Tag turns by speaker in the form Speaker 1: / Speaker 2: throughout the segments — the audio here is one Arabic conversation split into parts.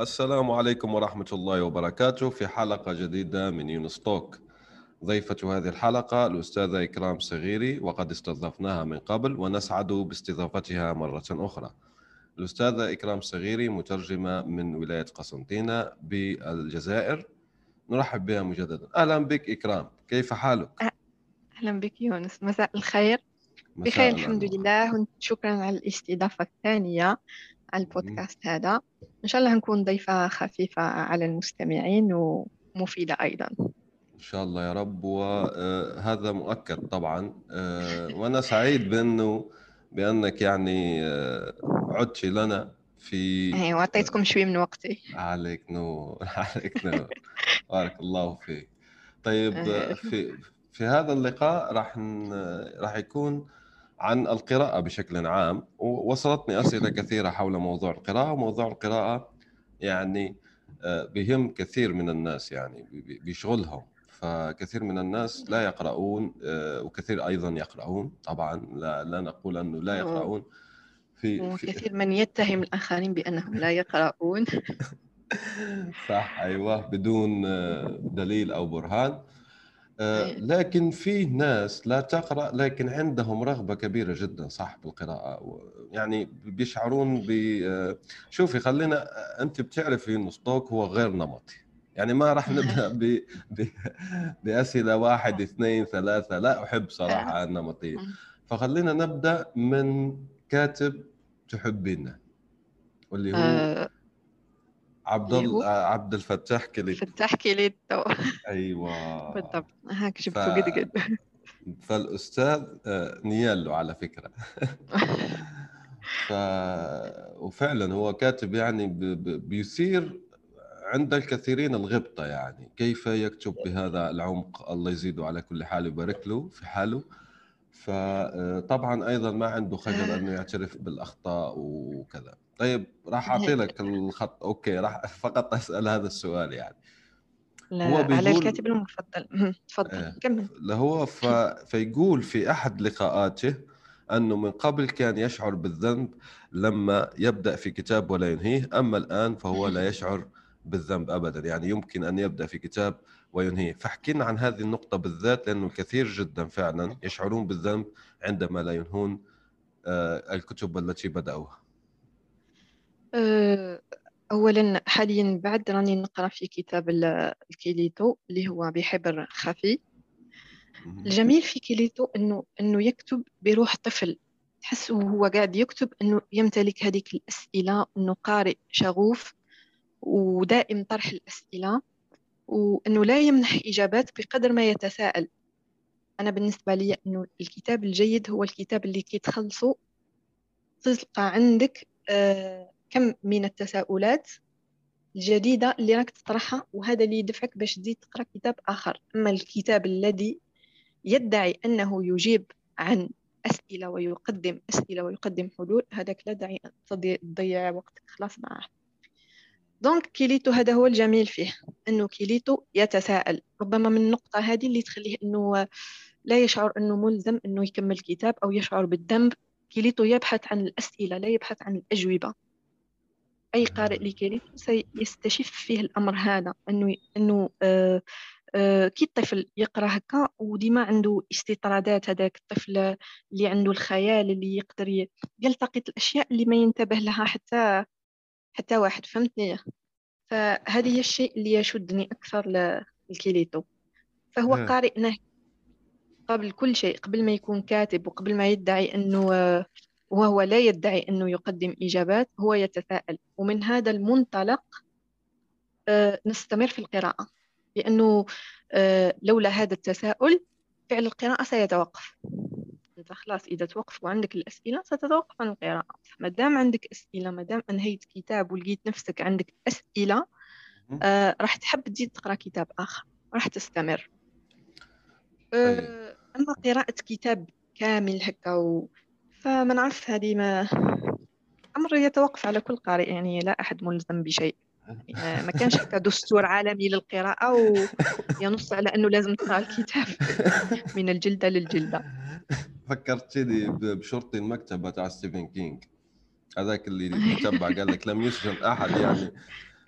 Speaker 1: السلام عليكم ورحمة الله وبركاته في حلقة جديدة من يونس توك. ضيفة هذه الحلقة الأستاذة إكرام صغيري وقد استضفناها من قبل ونسعد باستضافتها مرة أخرى. الأستاذة إكرام صغيري مترجمة من ولاية قسنطينة بالجزائر. نرحب بها مجددا. أهلا بك إكرام. كيف حالك؟
Speaker 2: أهلا بك يونس. مساء الخير. بخير الحمد لله. وشكرا على الاستضافة الثانية على البودكاست هذا. إن شاء الله نكون ضيفة خفيفة على المستمعين ومفيدة أيضا.
Speaker 1: إن شاء الله يا رب وهذا مؤكد طبعا. آه، وأنا سعيد بأنه بأنك يعني آه، عدت لنا في
Speaker 2: إيه، وأعطيتكم شوي من وقتي.
Speaker 1: عليك نور عليك نور. بارك الله فيك. طيب آه، في في هذا اللقاء راح راح يكون عن القراءة بشكل عام ووصلتني أسئلة كثيرة حول موضوع القراءة وموضوع القراءة يعني آه، بهم كثير من الناس يعني بيشغلهم فكثير من الناس لا يقرؤون آه، وكثير أيضا يقرؤون. طبعا لا, لا نقول أنه لا يقرؤون.
Speaker 2: في وكثير من يتهم الآخرين بأنهم لا يقرؤون.
Speaker 1: صح أيوة بدون آه، دليل أو برهان. لكن في ناس لا تقرأ لكن عندهم رغبة كبيرة جدا صح بالقراءه يعني بيشعرون ب آه، شوفي خلينا آه، أنت بتعرفي إنه ستوك هو غير نمطي. يعني ما راح نبدأ ب... ب... بأسئلة واحد اثنين ثلاثة لا أحب صراحة النمطية. فخلينا نبدأ من كاتب تحبينه واللي هو عبد ال... عبد الفتاح كليتو.
Speaker 2: فتاح كليتو.
Speaker 1: أيوه.
Speaker 2: بالضبط. هاك جبته قد قد
Speaker 1: فالأستاذ آه، نيالو على فكرة. ف... وفعلا هو كاتب يعني ب... ب... بيثير عند الكثيرين الغبطة يعني. كيف يكتب بهذا العمق؟ الله يزيده على كل حال ويبارك له في حاله. فطبعا أيضا ما عنده خجل إنه يعترف بالأخطاء وكذا. طيب راح اعطي لك الخط okay راح فقط أسأل هذا السؤال يعني.
Speaker 2: لا هو بيقول... على الكاتب المفضل. تفضل
Speaker 1: آه. كمل. هو ف... فيقول في أحد لقاءاته أنه من قبل كان يشعر بالذنب لما يبدأ في كتاب ولا ينهيه أما الآن فهو لا يشعر بالذنب ابدا. يعني يمكن أن يبدأ في كتاب وينهيه. فاحكينا عن هذه النقطة بالذات لأنه كثير جدا فعلا يشعرون بالذنب عندما لا ينهون آه، الكتب التي بدأوها.
Speaker 2: آه، أولا حاليا بعد راني نقرأ في كتاب الكيليتو اللي هو بحبر خفي. الجميل في كيليتو إنه إنه يكتب بروح طفل. تحس وهو قاعد يكتب إنه يمتلك هذيك الأسئلة إنه قارئ شغوف ودائم طرح الأسئلة. وإنه لا يمنح إجابات بقدر ما يتساءل. أنا بالنسبة لي إنه الكتاب الجيد هو الكتاب اللي كي تخلصه تلقى عندك آه كم من التساؤلات الجديدة اللي راك تطرحها وهذا اللي يدفعك باش تزيد تقرأ كتاب آخر. أما الكتاب الذي يدعي أنه يجيب عن أسئلة ويقدم أسئلة ويقدم حلول هذاك لا داعي تضيع وقتك. خلاص معاه donc كيليتو هذا هو الجميل فيه إنه كيليتو يتساءل. ربما من النقطة هذه اللي تخليه إنه لا يشعر إنه ملزم إنه يكمل كتاب أو يشعر بالذنب. كيليتو يبحث عن الأسئلة لا يبحث عن الأجوبة. أي قارئ لكيليتو سيستشف فيه الأمر هذا أنه أنه آه آه كي الطفل يقرأ هكا وديما عنده استطرادات هذاك الطفل اللي عنده الخيال اللي يقدر يلتقط الأشياء اللي ما ينتبه لها حتى حتى واحد فهمتني؟ فهذه هي الشيء اللي يشدني أكثر للكيليتو. فهو قارئ نهي قبل كل شيء قبل ما يكون كاتب وقبل ما يدعي أنه وهو لا يدعي أنه يقدم إجابات هو يتساءل. ومن هذا المنطلق آه، نستمر في القراءة. لأنه آه، لولا هذا التساؤل فعل القراءة سيتوقف. أنت خلاص إذا توقف وعندك الأسئلة ستتوقف عن القراءة. ما دام عندك أسئلة ما دام أنهيت كتاب ولقيت نفسك عندك أسئلة آه راح تحب تزيد تقرأ كتاب آخر. راح تستمر. آه أما قراءة كتاب كامل هكا و... فما نعرف هذه ما أمر يتوقف على كل قارئ يعني لا أحد ملزم بشيء. ما كانش هكا دستور عالمي للقراءة وينص على أنه لازم تقرأ الكتاب من الجلدة للجلدة.
Speaker 1: فكرتني بشرطي المكتبة تاع ستيفن كينج هذاك اللي تبع قال لك لم يسجن أحد يعني.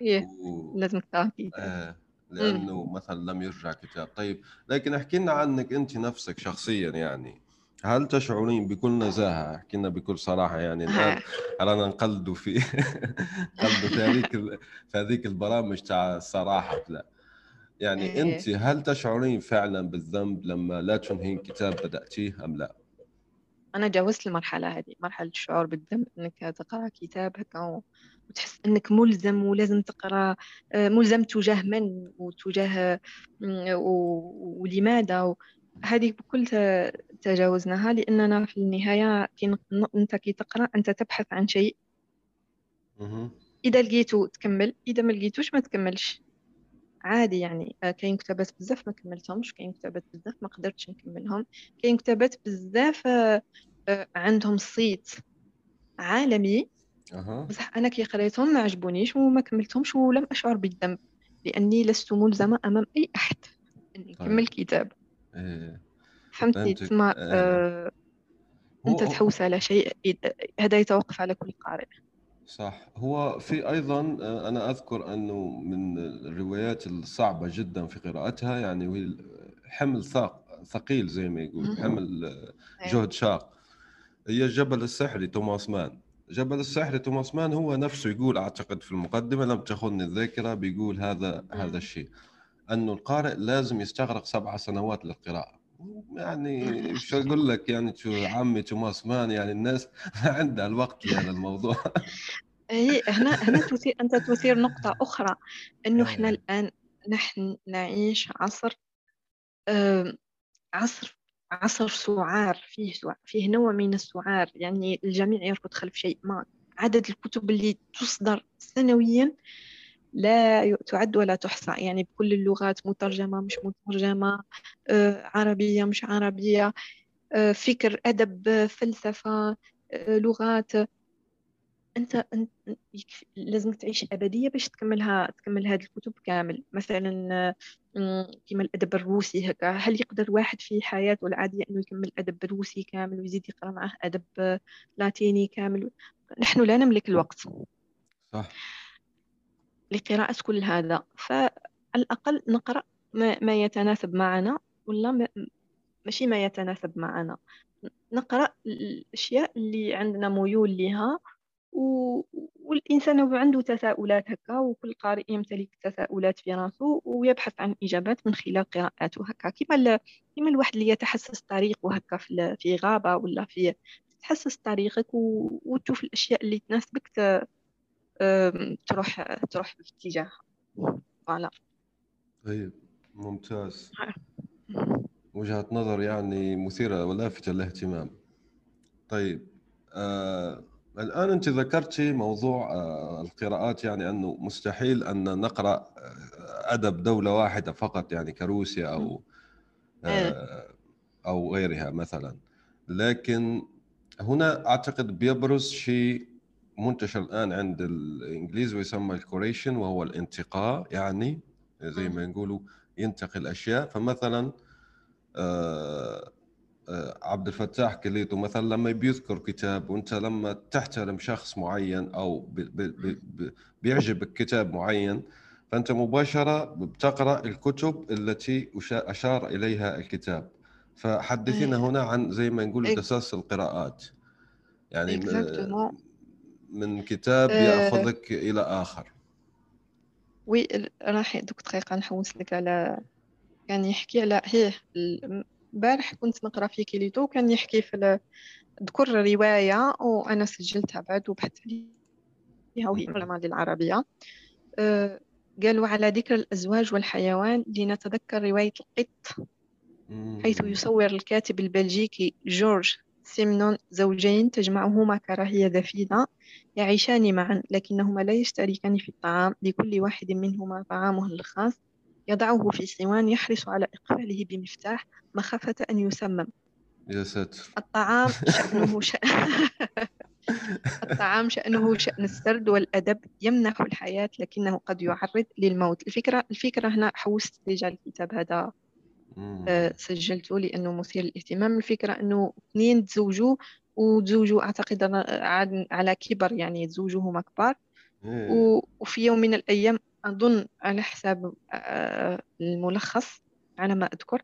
Speaker 2: إيه. لازم تقرأ كتاب
Speaker 1: آه لأنه مثلا لم يرجع كتاب. طيب لكن احكي لنا عنك أنت نفسك شخصيا يعني. هل تشعرين بكل نزاهة؟ أحكي لنا بكل صراحة يعني الآن رانا نقلدوا في نقلدوا في هذيك في هذيك البرامج تاع الصراحة. لا. يعني
Speaker 2: إيه.
Speaker 1: أنت هل تشعرين فعلا بالذنب لما لا تنهين كتاب بدأتيه أم لا؟
Speaker 2: أنا جاوزت المرحلة هذه مرحلة الشعور بالذنب أنك تقرأ كتاب هكا وتحس أنك ملزم ولازم تقرأ آه، ملزم تجاه من؟ وتجاه ولماذا؟ هذه بكل تجاوزناها لأننا في النهاية كي أنت كي تقرأ أنت تبحث عن شيء. إذا لقيته تكمل إذا ما لقيتوش ما تكملش. عادي يعني آه، كاين كتابات بزاف ما كملتهمش كاين كتابات بزاف ما قدرتش نكملهم كاين كتابات بزاف آه، آه، عندهم صيت عالمي.
Speaker 1: أه.
Speaker 2: بصح أنا كي قريتهم ما عجبونيش وما كملتهمش ولم أشعر بالذنب لأني لست ملزمة أمام أي أحد إني
Speaker 1: طيب.
Speaker 2: نكمل كتاب.
Speaker 1: إيه.
Speaker 2: فهمتي
Speaker 1: فهمتك.
Speaker 2: تسمى
Speaker 1: آه.
Speaker 2: آه أنت
Speaker 1: هو-
Speaker 2: تحوس على شيء هذا يتوقف على كل قارئ
Speaker 1: صح هو في أيضا آه، أنا أذكر أنه من الروايات الصعبة جدا في قراءتها يعني حمل ثاق ثقيل زي ما يقول. حمل
Speaker 2: أيوة.
Speaker 1: جهد شاق هي الجبل السحري توماس مان جبل السحري توماس مان هو نفسه يقول أعتقد في المقدمة لم تخني الذاكرة بيقول هذا. هذا الشيء انه القارئ لازم يستغرق سبع سنوات للقراءة. يعني شو أقول لك؟ يعني شو عمي توماس مان يعني الناس ما عندها الوقت لهذا الموضوع.
Speaker 2: هي هنا هنا تثير أنت تثير نقطة أخرى إنه إحنا
Speaker 1: إيه.
Speaker 2: الآن نحن نعيش عصر عصر عصر سعار فيه سعار فيه نوع من السعار. يعني الجميع يركض خلف شيء ما. عدد الكتب اللي تصدر سنويا لا تعد ولا تحصى يعني بكل اللغات مترجمة مش مترجمة آه، عربية مش عربية آه، فكر أدب فلسفة آه، لغات. أنت لازم تعيش أبدية باش تكملها تكمل هذه الكتب كامل. مثلا كيما الأدب الروسي هكا. هل يقدر واحد في حياته العادية إنه يكمل الادب الروسي كامل ويزيد يقرأ معه أدب لاتيني كامل؟ نحن لا نملك الوقت.
Speaker 1: صح.
Speaker 2: لقراءة كل هذا. فعلى الاقل نقرأ ما, ما يتناسب معنا ولا ما ماشي ما يتناسب معنا. نقرأ الأشياء اللي عندنا ميول لها و... والإنسان هو عنده تساؤلات هكا وكل قارئ يمتلك تساؤلات في راسه ويبحث عن إجابات من خلال قراءاته هكا. كما ال... كما الواحد اللي يتحسس طريقه هكا في, ال... في غابة ولا في تحسس طريقك و... وتشوف الأشياء اللي تناسبك ت... تروح تروح في اتجاهها فوالا
Speaker 1: طيب ممتاز. وجهة نظر يعني مثيرة ولافتة للاهتمام. طيب آه الآن أنت ذكرتي موضوع آه القراءات يعني أنه مستحيل أن نقرأ آه، أدب دولة واحدة فقط يعني كروسيا أو آه أو غيرها مثلا. لكن هنا أعتقد بيبرز شيء منتشر الآن عند الإنجليز ويسمى ال curation وهو الانتقاء يعني زي ما نقولوا ينتقي الأشياء فمثلا آه، آه، عبد الفتاح كليتو مثلا لما بيذكر كتاب وأنت لما تحترم شخص معين أو ب ب ب ب بيعجبك كتاب معين فأنت مباشرة بتقرأ الكتب التي أشار إليها الكتاب فحدثينا
Speaker 2: إيه.
Speaker 1: هنا عن زي ما نقول
Speaker 2: إيه.
Speaker 1: دساس القراءات يعني. من كتاب
Speaker 2: آه.
Speaker 1: يأخذك إلى آخر.
Speaker 2: وي راح دوك دقيقة نحوس لك على كان يحكي على هيه ال- امبارح كنت نقرأ في كيليتو كان يحكي في ذكر رواية وأنا سجلتها بعد وبحثت فيها وهي بالعلامة العربية أه، قالوا على ذكر الأزواج والحيوان لنتذكر رواية القط حيث يصور الكاتب البلجيكي جورج سيمنون زوجين تجمعهما كراهية دفينة يعيشان معا لكنهما لا يشتركان في الطعام لكل واحد منهما طعامه الخاص. يضعه في صوان يحرص على إقفاله بمفتاح مخافة أن يسمم.
Speaker 1: يا ساتر.
Speaker 2: الطعام شأنه شأن الطعام شأنه شأن السرد والأدب يمنح الحياة لكنه قد يعرض للموت. الفكرة الفكرة هنا حوست رجال الكتاب هذا سجلته لأنه مثير للاهتمام. الفكرة أنه اثنين تزوجوا وتزوجوا أعتقد على كبر يعني تزوجوا هما كبار. إيه. وفي يوم من الأيام أظن على حساب آه، الملخص على ما أذكر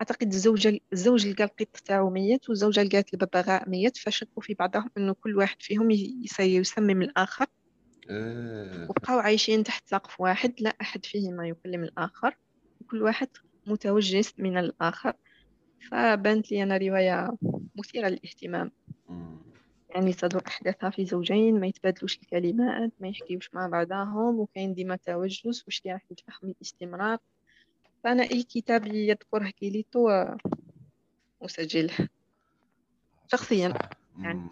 Speaker 2: أعتقد الزوجة الزوج لقى القط تاعو ميت والزوجة لقات الببغاء ميت. فشكوا في بعضهم إنه كل واحد فيهم يسمم الآخر.
Speaker 1: إيه.
Speaker 2: وبقاو عايشين تحت سقف واحد لا أحد فيهما يكلم الآخر. كل واحد متوجس من الآخر. فبانت لي أنا رواية مثيرة للاهتمام. يعني تدور أحداثها في زوجين ما يتبادلوش الكلمات ما يحكيوش مع بعضهم وكاين ديما توجس واش اللي راح يتفهم باستمرار فأنا أي كتاب يذكره كيليتو أسجله شخصيا. يعني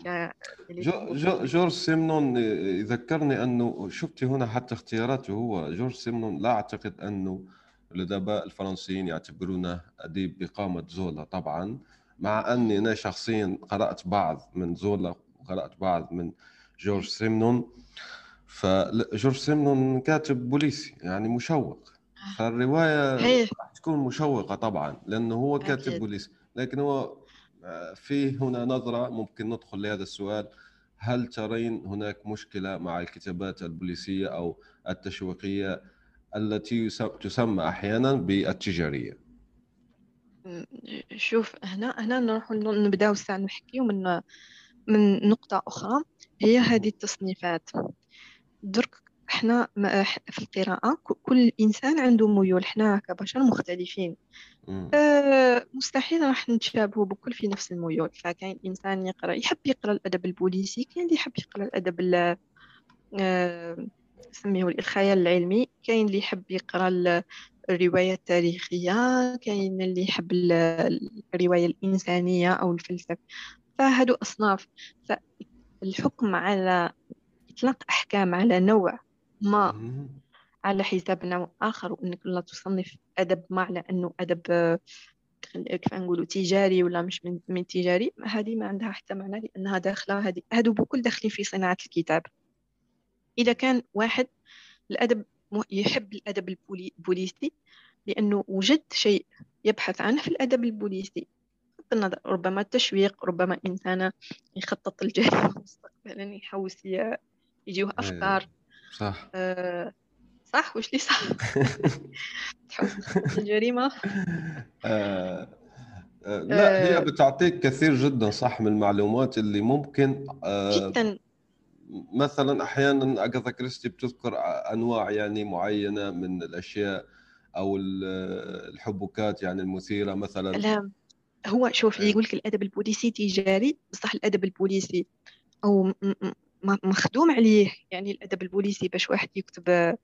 Speaker 1: جو جو جورج سيمنون يذكرني أنه شفتي هنا حتى اختياراته. هو جورج سيمنون لا أعتقد أنه الأدباء الفرنسيين يعتبرونه أديب بقامة زولا طبعا مع أني أنا شخصيا قرأت بعض من زولا وقرأت بعض من جورج سيمنون. فجورج سيمنون كاتب بوليسي يعني مشوق. فالرواية تكون مشوقة طبعا لأنه هو كاتب بوليسي. لكن هو آه، فيه هنا نظرة ممكن ندخل لهذا السؤال. هل ترين هناك مشكلة مع الكتابات البوليسية أو التشويقية التي تسمى أحيانا بالتجارية.
Speaker 2: شوف هنا هنا نروح نبداو ساعة نحكيو من من نقطة أخرى. هي هذه التصنيفات. درك إحنا في القراءة كل إنسان عنده ميول. إحنا كبشر مختلفين. أه مستحيل راح نتشابهوا بكل في نفس الميول. فكاين إنسان يقرأ يحب يقرأ الأدب البوليسي كاين اللي يحب يقرأ الأدب أه نسميه الخيال العلمي. كاين اللي يحب يقرأ الرواية التاريخية كاين اللي يحب الرواية الإنسانية أو الفلسفة. فهادو أصناف. فالحكم على إطلاق أحكام على نوع ما على حساب نوع آخر وأنك لا تصنف أدب ما على أنه أدب كيف نقولوا تجاري ولا مش من, من تجاري. هذه ما عندها حتى معنى لأنها داخلة هذه هادو بكل داخلين في صناعة الكتاب. إذا كان واحد الأدب يحب الأدب البوليسي لأنه وجد شيء يبحث عنه في الأدب البوليسي النظر ربما التشويق ربما إنسان يخطط الجريمة مستقبلا يحوس يجيوه إيه، أفكار.
Speaker 1: صح.
Speaker 2: آه صح؟ وش لي صح؟ تحوس الجريمة
Speaker 1: آه آه لا هي آه. بتعطيك كثير جدا صح من المعلومات اللي ممكن
Speaker 2: آه جدا.
Speaker 1: مثلا أحيانا اغاثا كريستي بتذكر أنواع يعني معينة من الأشياء أو الحبكات يعني المثيرة مثلا.
Speaker 2: لا هو شوف إيه. يقول لك الأدب البوليسي تجاري بصح الأدب البوليسي أو مخدوم عليه. يعني الأدب البوليسي باش واحد يكتب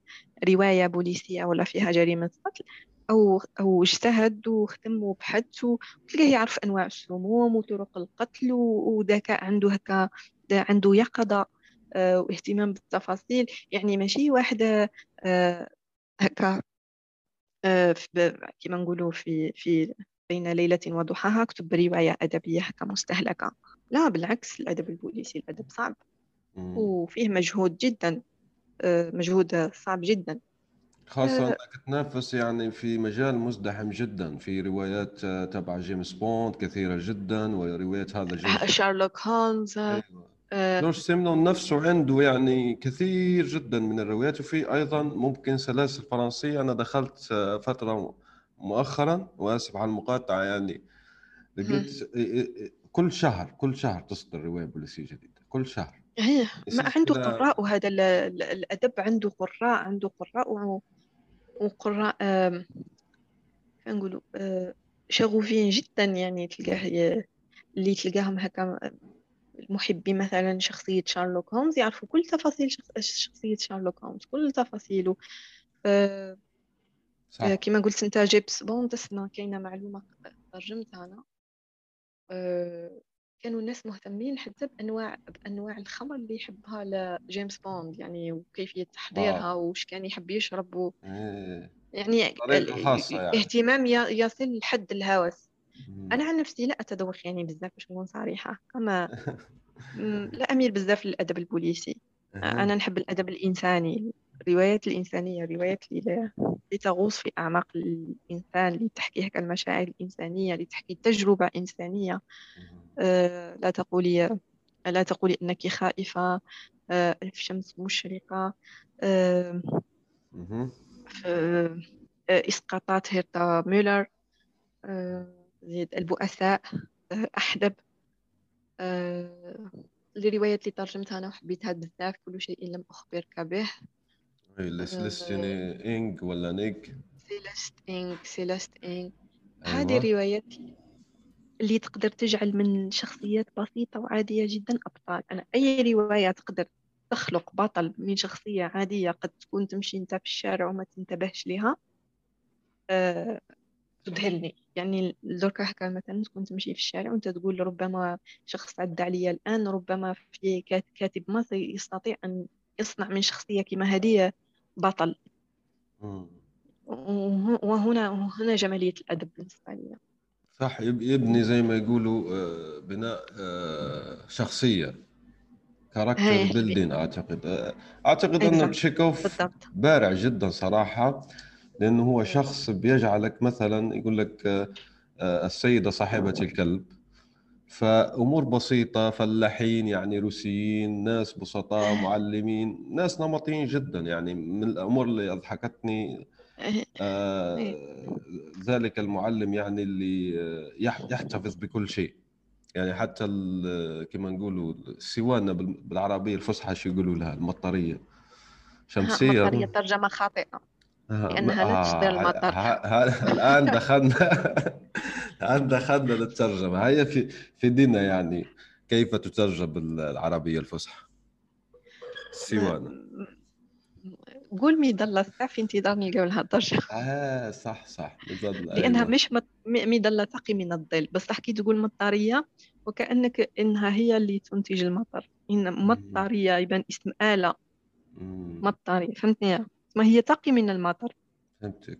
Speaker 2: رواية بوليسية ولا فيها جريمة قتل أو أو اجتهد وخدم وبحث وتلقاه يعرف أنواع السموم وطرق القتل وذكاء عنده هكا عنده يقظة. واهتمام بالتفاصيل. يعني ماشي واحدة آه، هكا آه، كما نقولوا في في بين ليلة وضحاها كتب رواية أدبية هكا مستهلكة. لا بالعكس الأدب البوليسي الأدب صعب. وفيه مجهود جدا مجهود صعب جدا.
Speaker 1: خاصة أنك تنافس يعني في مجال مزدحم جدا في روايات تبع جيمس بوند كثيرة جدا وروايات هذا جيمس
Speaker 2: شارلوك هولمز. أيوة.
Speaker 1: جورج آه، سيمنون نفسه عنده يعني كثير جدا من الروايات وفي أيضا ممكن سلاسل فرنسية. أنا دخلت آه، فترة مؤخرا وأسف على المقاطعة يعني لقيت كل شهر كل شهر تصدر رواية بوليسية جديدة كل شهر.
Speaker 2: هي ما عنده قراء وهذا الأدب عنده قراء عنده قراء وقراء نقولوا آه، شغوفين جدا يعني تلقاه اللي تلقاهم هكا محبي مثلا شخصية شارلوك هومز يعرفوا كل تفاصيل شخصية شارلوك هومز كل تفاصيله أه صح. كما قلت أنت جيمس بوند اسمع كاينة معلومة ترجمتها أنا أه كانوا الناس مهتمين حتى بأنواع بأنواع الخمر اللي يحبها لجيمس بوند يعني وكيفية تحضيرها وش كان يحب يشرب و...
Speaker 1: إيه.
Speaker 2: يعني
Speaker 1: خاصة يعني.
Speaker 2: اهتمام يصل لحد الهوس أنا عن نفسي لا اتذوق يعني بزاف باش نكون صريحة. أما لا أميل بزاف للأدب البوليسي. أنا نحب الأدب الإنساني. الروايات الإنسانية الروايات اللي تغوص في أعماق الإنسان اللي تحكي هكا المشاعر الإنسانية اللي تحكي تجربة إنسانية. آه، لا تقولي لا تقولي إنك خائفة. آه، ألف شمس مشرقة.
Speaker 1: مهم.
Speaker 2: آه، إسقاطات هيرتا ميلر زيد البؤساء آه، أحدب آه، الروايات اللي ترجمتها أنا وحبيتها بزاف كل شيء لم أخبرك به.
Speaker 1: إيه، لسلستيني إنج ولا نيك
Speaker 2: سيلست إنك سيلست إنك
Speaker 1: أيوة.
Speaker 2: هذه الروايات اللي تقدر تجعل من شخصيات بسيطة وعادية جدا أبطال. أنا أي رواية تقدر تخلق بطل من شخصية عادية قد تكون تمشي أنت في الشارع وما تنتبهش لها تذهلني. يعني دركا هكا مثلا تكون تمشي في الشارع وأنت تقول ربما شخص عدى عليا الآن ربما في كات- كاتب مصري يستطيع أن يصنع من شخصية كما هذه بطل. وهنا وهنا جمالية الأدب بالنسبة لي.
Speaker 1: صح. يب- يبني زي ما يقولوا آه، بناء آه، شخصية. كاركتر. بيلدين أعتقد. آه،
Speaker 2: Exact.
Speaker 1: أن تشيكوف بارع جدا صراحة. لأنه هو شخص بيجعلك مثلا يقول لك آه، آه، السيدة صاحبة الكلب. فأمور بسيطة فلاحين يعني روسيين ناس بسطاء معلمين ناس نمطيين جدا. يعني من الأمور اللي أضحكتني آه، ذلك المعلم يعني اللي يح- يحتفظ بكل شيء. يعني حتى كما نقولوا السوانة بال- بالعربية الفصحى شو يقولوا لها المطرية. شمسية
Speaker 2: مطرية ترجمة خاطئة.
Speaker 1: آه،
Speaker 2: لأنها لا
Speaker 1: آه،
Speaker 2: تصدر المطر.
Speaker 1: الآن دخلنا الآن دخلنا للترجمة. هي في في ديننا يعني كيف تترجم بالعربية الفصحى؟ السوانة
Speaker 2: قول ميضلة في انتظار نلقاو لها الترجمة.
Speaker 1: آه صح صح. أيوة.
Speaker 2: مش مط... م- ميضلة تقي من الظل. بس تحكي تقول مطرية وكأنك إنها هي اللي تنتج المطر. إن مطرية يبان اسم آلة. مطرية فهمتني؟ ما هي تقي من المطر.
Speaker 1: فهمتك.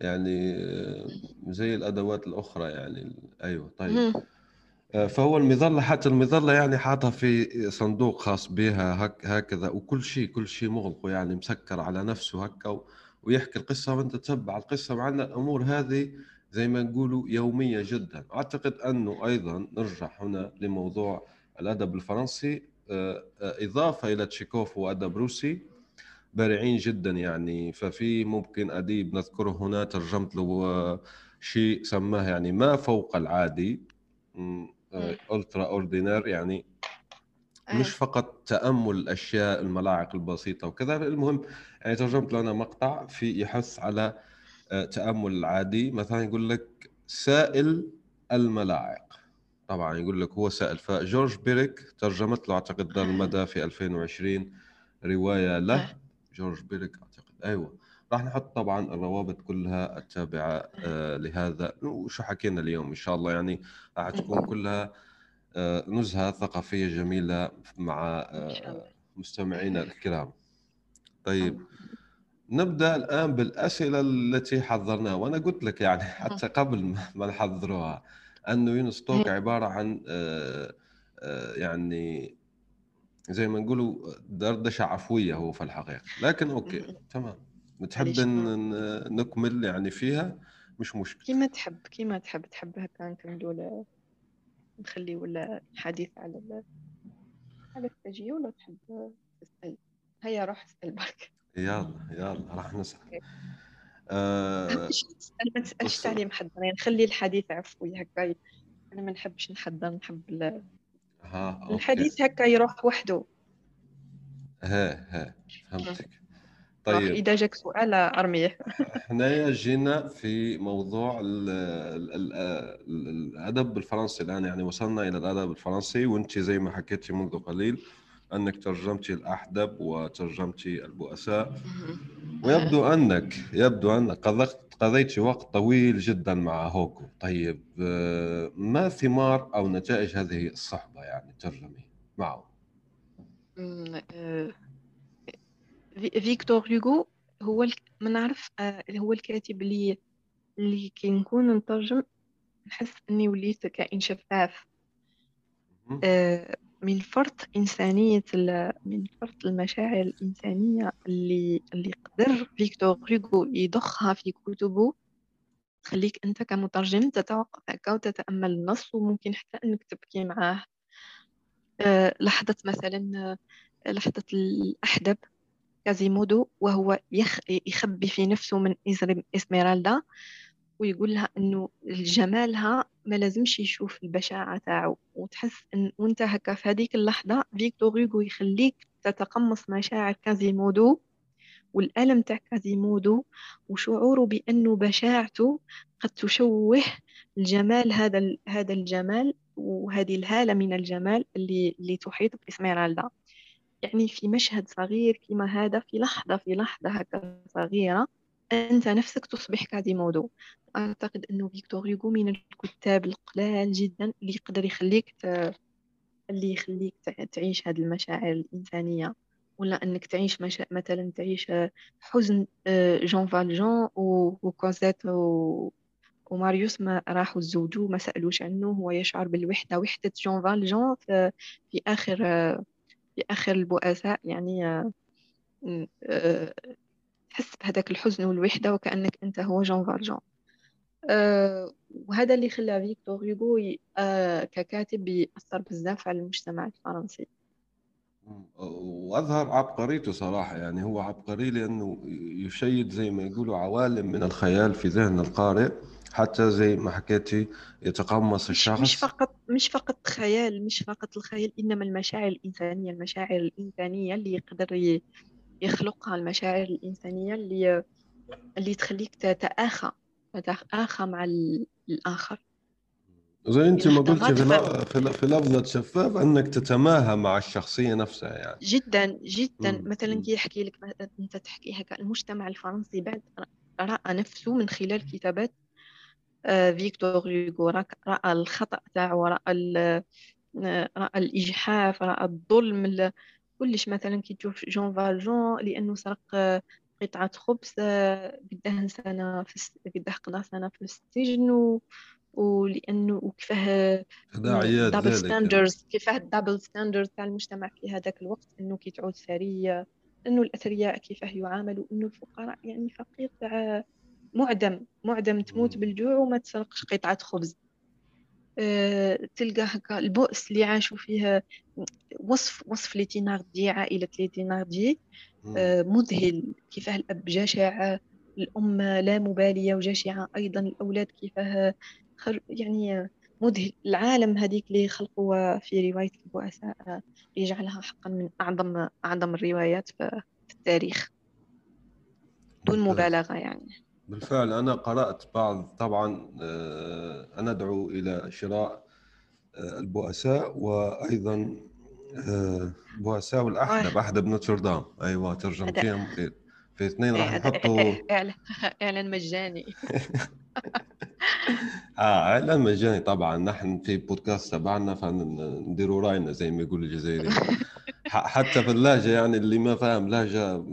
Speaker 1: يعني آه، زي الأدوات الأخرى يعني. أيوه طيب. آه، فهو المظلة حتى المظلة يعني حاطها في صندوق خاص بها هك هكذا. وكل شيء كل شيء مغلق يعني مسكر على نفسه هكا ويحكي القصة وأنت تتبع القصة مع أن الأمور هذه زي ما نقولوا يومية جدا. أعتقد أنه أيضا نرجع هنا لموضوع الأدب الفرنسي. آه، إضافة إلى تشيكوف وأدب روسي. بارعين جدا يعني. ففي ممكن أديب نذكره هنا ترجمت له آه، شيء سماه يعني ما فوق العادي ultra ordinaire يعني مش فقط تأمل الأشياء الملاعق البسيطة وكذا. المهم يعني ترجمت له أنا مقطع في يحث على آه، تأمل العادي. مثلا يقول لك سائل الملاعق. طبعا يقول لك هو سائل. فجورج بيريك ترجمت له أعتقد دار المدى في 2020 رواية له.
Speaker 2: آه.
Speaker 1: جورج بيريك أعتقد. أيوه. راح نحط طبعا الروابط كلها التابعة آه، لهذا. وشو حكينا اليوم؟ إن شاء الله يعني راح تكون كلها آه، نزهة ثقافية جميلة مع آه،. مستمعينا الكرام. طيب. نبدأ الآن بالأسئلة التي حضرناها. وأنا قلت لك يعني حتى قبل ما- نحضروها انه يونس توك عبارة عن يعني زي ما نقولوا دردشه عفويه هو في الحقيقة. لكن أوكي تمام. ن- نكمل يعني فيها؟ مش مشكلة.
Speaker 2: كيما تحب كيما تحب. تحب هكا نكملوا نخليو ال- الحديث على ال- على السجية ولا تحب تسأل؟ هيا روح اسأل برك.
Speaker 1: يلا يلا راح. آه
Speaker 2: مش تسأل ما تسألش
Speaker 1: بص-
Speaker 2: تعليم حضر يعني خلي الحديث عفوي هكا. أنا ما نحبش نحضر نحب
Speaker 1: أوكي.
Speaker 2: الحديث هكا يروح وحده.
Speaker 1: ها ها فهمتك. طيب.
Speaker 2: إذا جاك سؤال أرميه
Speaker 1: إحنا جينا في موضوع ال ال ال ال الأدب الفرنسي الآن. يعني وصلنا إلى الأدب الفرنسي وأنت زي ما حكيتي منذ قليل. أنك ترجمتي الأحدب وترجمتي البؤساء. ويبدو أنك يبدو انك قضيت قضيت وقت طويل جدا مع هوغو. طيب آه، ما ثمار أو نتائج هذه الصحبة يعني ترجمي معه؟
Speaker 2: آه، فيكتور هوغو هو ما نعرف آه، هو الكاتب اللي اللي كي نكون نترجم نحس أني وليت كائن شفاف. من فرط إنسانية من فرط المشاعر الإنسانية اللي اللي قدر فيكتور هوغو يضخها في كتبه تخليك أنت كمترجم تتوقف هكا وتتأمل النص وممكن حتى أنك تبكي معاه. أه لحظة مثلا لحظة الأحدب كازيمودو وهو يخ يخبي في نفسه من إسميرالدا. ويقول لها إنه جمالها ما لازمش يشوف البشاعة تاعو وتحس إن وأنت هكا في هذيك اللحظة فيكتور هوغو يخليك تتقمص مشاعر كازيمودو والألم تاع كازيمودو وشعوره بأنه بشاعته قد تشوه الجمال هذا هذا الجمال وهذه الهالة من الجمال اللي اللي تحيط بإسميرالدا. يعني في مشهد صغير كما هذا في لحظة في لحظة هكا صغيرة أنت نفسك تصبح كازيمودو أعتقد أنه فيكتور هوغو من الكتاب القلال جدا اللي يقدر يخليك ت... اللي يخليك تعيش هذه المشاعر الإنسانية. ولا أنك تعيش مشا... مثلا تعيش حزن آه، جون فالجون وكوزيت و... وماريوس ما راحوا تزوجوا ما سألوش عنه هو يشعر بالوحدة وحدة جون فالجون في, في آخر في آخر البؤساء يعني آه، تحس بهذاك الحزن والوحدة وكأنك أنت هو جون فالجون. أه وهذا اللي خلى فيكتور هوغو أه ككاتب يأثر بزاف على المجتمع الفرنسي.
Speaker 1: وأظهر عبقريته صراحة يعني هو عبقري لأنه يشيد زي ما يقولوا عوالم من الخيال في ذهن القارئ حتى زي ما حكيتي يتقمص الشخص.
Speaker 2: مش فقط مش فقط خيال مش فقط الخيال إنما المشاعر الإنسانية المشاعر الإنسانية اللي يقدر يخلقها المشاعر الإنسانية اللي اللي تخليك تتآخى تتآخى مع الآخر.
Speaker 1: زي انت ما قلتي في, في لفظة شفاف انك تتماهى مع الشخصية نفسها يعني.
Speaker 2: جدا جدا. مم. مثلا كي يحكي لك انت تحكي هكا المجتمع الفرنسي بعد رأى نفسه من خلال كتابات آه، فيكتور هوغو. رأى الخطأ تاعو راى رأى الإجحاف رأى الظلم كلش مثلا كي تشوف جون فالجون لأنه سرق قطعة خبز قداه سنة في قداه قضى سنة في السجن و... ولأنه وكيفاه دبل ستاندرز كيفاه الدبل ستاندرز تاع المجتمع في هذاك الوقت إنه كي تعود ثرية إنه الأثرياء كيفاه يعاملوا إنه الفقراء يعني فقير تاع معدم معدم تموت بالجوع وما تسرقش قطعة خبز. تلقى هكا البؤس اللي عاشوا فيه وصف وصف لتيناردي عائلة لتيناردي آه، مذهل كيفاه الأب جشع الأم لا مبالية وجشعة أيضا الأولاد كيفاه يعني مذهل. العالم هذيك اللي خلقوا في رواية البؤساء يجعلها حقا من أعظم أعظم الروايات في التاريخ. دون مبالغة يعني.
Speaker 1: بالفعل أنا قرأت بعض طبعا آه، أنا أدعو إلى شراء آه، البؤساء وأيضا بؤساء الأحدب أحدب نوتردام. أيوة ترجمتيها مفيد في اثنين راح نحطوا
Speaker 2: إعلان مجاني.
Speaker 1: آه إعلان مجاني طبعا. نحن في بودكاست تبعنا فنديروا رأينا زي ما يقول الجزائري. حتى في اللهجة يعني اللي ما فاهم لهجة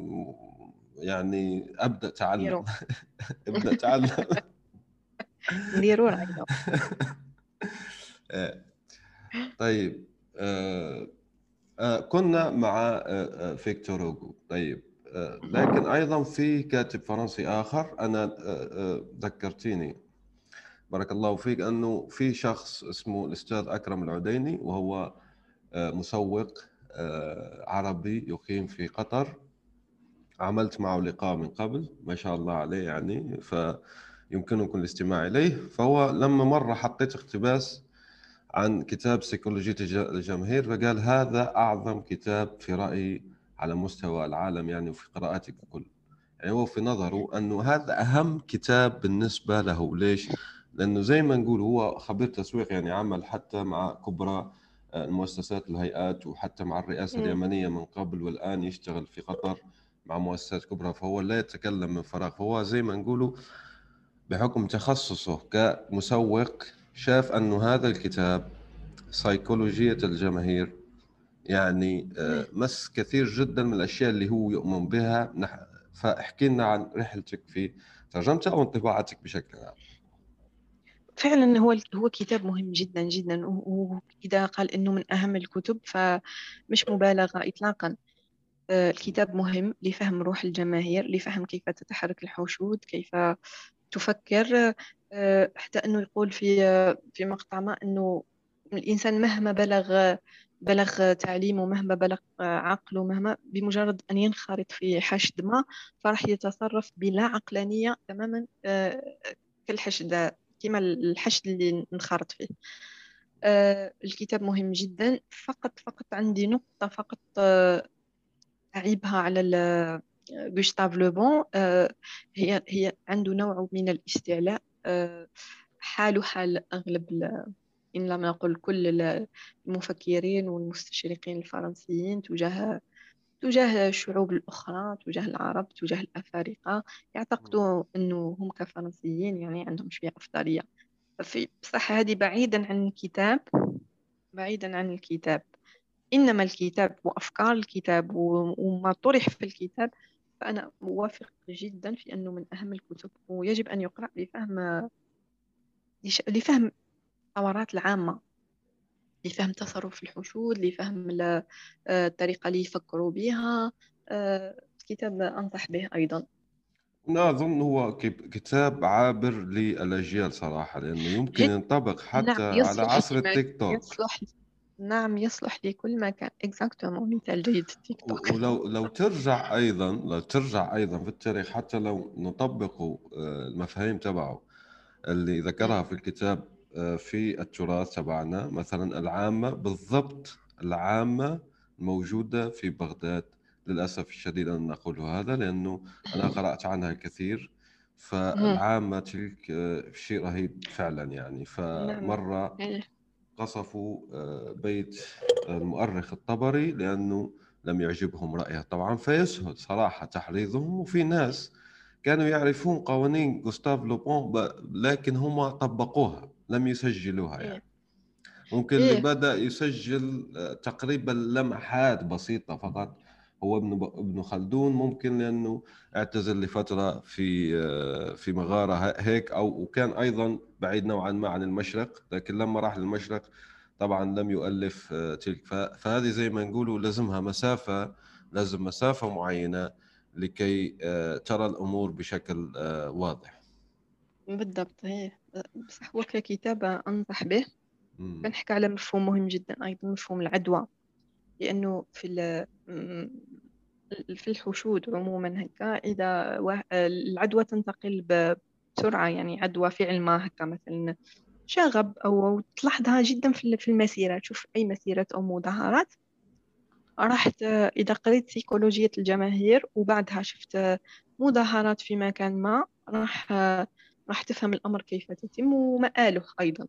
Speaker 1: يعني أبدأ تعلم. ابدأ تعلم.
Speaker 2: نديروا رأينا.
Speaker 1: إيه. طيب آه آه، كنا مع آه، آه، فيكتور هوغو. طيب لكن أيضا في كاتب فرنسي آخر. أنا ذكرتيني بارك الله فيك أنه في شخص اسمه الأستاذ أكرم العديني وهو مسوق عربي يقيم في قطر. عملت معه لقاء من قبل ما شاء الله عليه يعني فيمكنكم الاستماع إليه. فهو لما مرة حطيت اقتباس عن كتاب سيكولوجية الجماهير فقال هذا أعظم كتاب في رأيي على مستوى العالم يعني وفي قراءاتي ككل يعني هو في نظره أنه هذا أهم كتاب بالنسبة له. ليش؟ لأنه زي ما نقول هو خبير تسويق يعني عمل حتى مع كبرى آه، المؤسسات الهيئات وحتى مع الرئاسة اليمنية من قبل والآن يشتغل في قطر. مع مؤسسات كبرى فهو لا يتكلم من فراغ. فهو زي ما نقولوا بحكم تخصصه كمسوق شاف أنه هذا الكتاب سيكولوجية الجماهير يعني آه، مس كثير جدا من الأشياء اللي هو يؤمن بها. فاحكي لنا عن رحلتك في ترجمته أو انطباعاتك بشكل عام.
Speaker 2: فعلا هو هو كتاب مهم جدا جدا وإذا قال إنه من أهم الكتب فمش مبالغة إطلاقا. آه، الكتاب مهم لفهم روح الجماهير لفهم كيف تتحرك الحشود كيف تفكر. آه، حتى أنه يقول في في مقطع ما أنه الإنسان مهما بلغ بلغ تعليمه مهما بلغ عقله مهما بمجرد أن ينخرط في حشد ما فراح يتصرف بلا عقلانية تماما آه، كالحشد كما الحشد اللي نخرط فيه. آه، الكتاب مهم جدا. فقط فقط عندي نقطة فقط آه، أعيبها على جوستاف لوبون هي هي عنده نوع من الاستعلاء. حاله حال أغلب إن لم نقل كل المفكرين والمستشرقين الفرنسيين تجاه تجاه الشعوب الأخرى تجاه العرب تجاه الأفارقة. يعتقدوا أنه هم كفرنسيين يعني عندهم شوية أفضلية. في بصح هذه بعيدا عن الكتاب بعيدا عن الكتاب. إنما الكتاب وأفكار الكتاب وما طرح في الكتاب فأنا موافق جدا في أنه من أهم الكتب ويجب أن يقرأ لفهم لفهم الثورات العامة لفهم تصرف الحشود لفهم آه، الطريقة اللي يفكروا بها الكتاب آه، أنصح به أيضا.
Speaker 1: أنا أظن هو كتاب عابر للأجيال صراحة لأنه يمكن ينطبق حتى نعم على عصر التيك توك.
Speaker 2: يصلح نعم يصلح لكل مكان exactement مثال جيد. التيك توك
Speaker 1: ولو لو ترجع أيضا لو ترجع أيضا في التاريخ حتى لو نطبقوا آه، المفاهيم تبعه اللي ذكرها في الكتاب آه، في التراث تبعنا مثلا العامة بالضبط العامة موجودة في بغداد. للأسف الشديد أن أقول هذا لأنه أنا قرأت عنها الكثير. فالعامة تلك آه، شيء رهيب فعلا يعني. نعم. إيه. قصفوا آه، بيت المؤرخ الطبري لأنه لم يعجبهم رأيه طبعا فيسهل صراحة تحريضهم وفي ناس كانوا يعرفون قوانين جوستاف لوبون لكن هم طبقوها لم يسجلوها إيه. يعني ممكن اللي إيه. بدأ يسجل آه، تقريبا لمحات بسيطة فقط هو ابن ابن خلدون ممكن لأنه اعتزل لفترة في آه، في مغارة هيك أو وكان أيضا بعيد نوعا ما عن المشرق لكن لما راح للمشرق طبعا لم يؤلف آه، تلك. فهذه زي ما نقولوا لازمها مسافة لازم مسافة معينة لكي ترى الأمور بشكل واضح.
Speaker 2: بالضبط هي بصح هو ككتابة أنصح به. بنحكي على مفهوم مهم جدا أيضا مفهوم العدوى. لأنه في في الحشود عموما هكا إذا العدوى تنتقل بسرعة يعني عدوى فعل ما هكا مثلا شغب أو تلاحظها جدا في المسيرة. تشوف أي مسيرة أو مظاهرات. راح إذا قريت سيكولوجية الجماهير وبعدها شفت مظاهرات في مكان ما راح راح تفهم الأمر كيف تتم ومآله أيضا.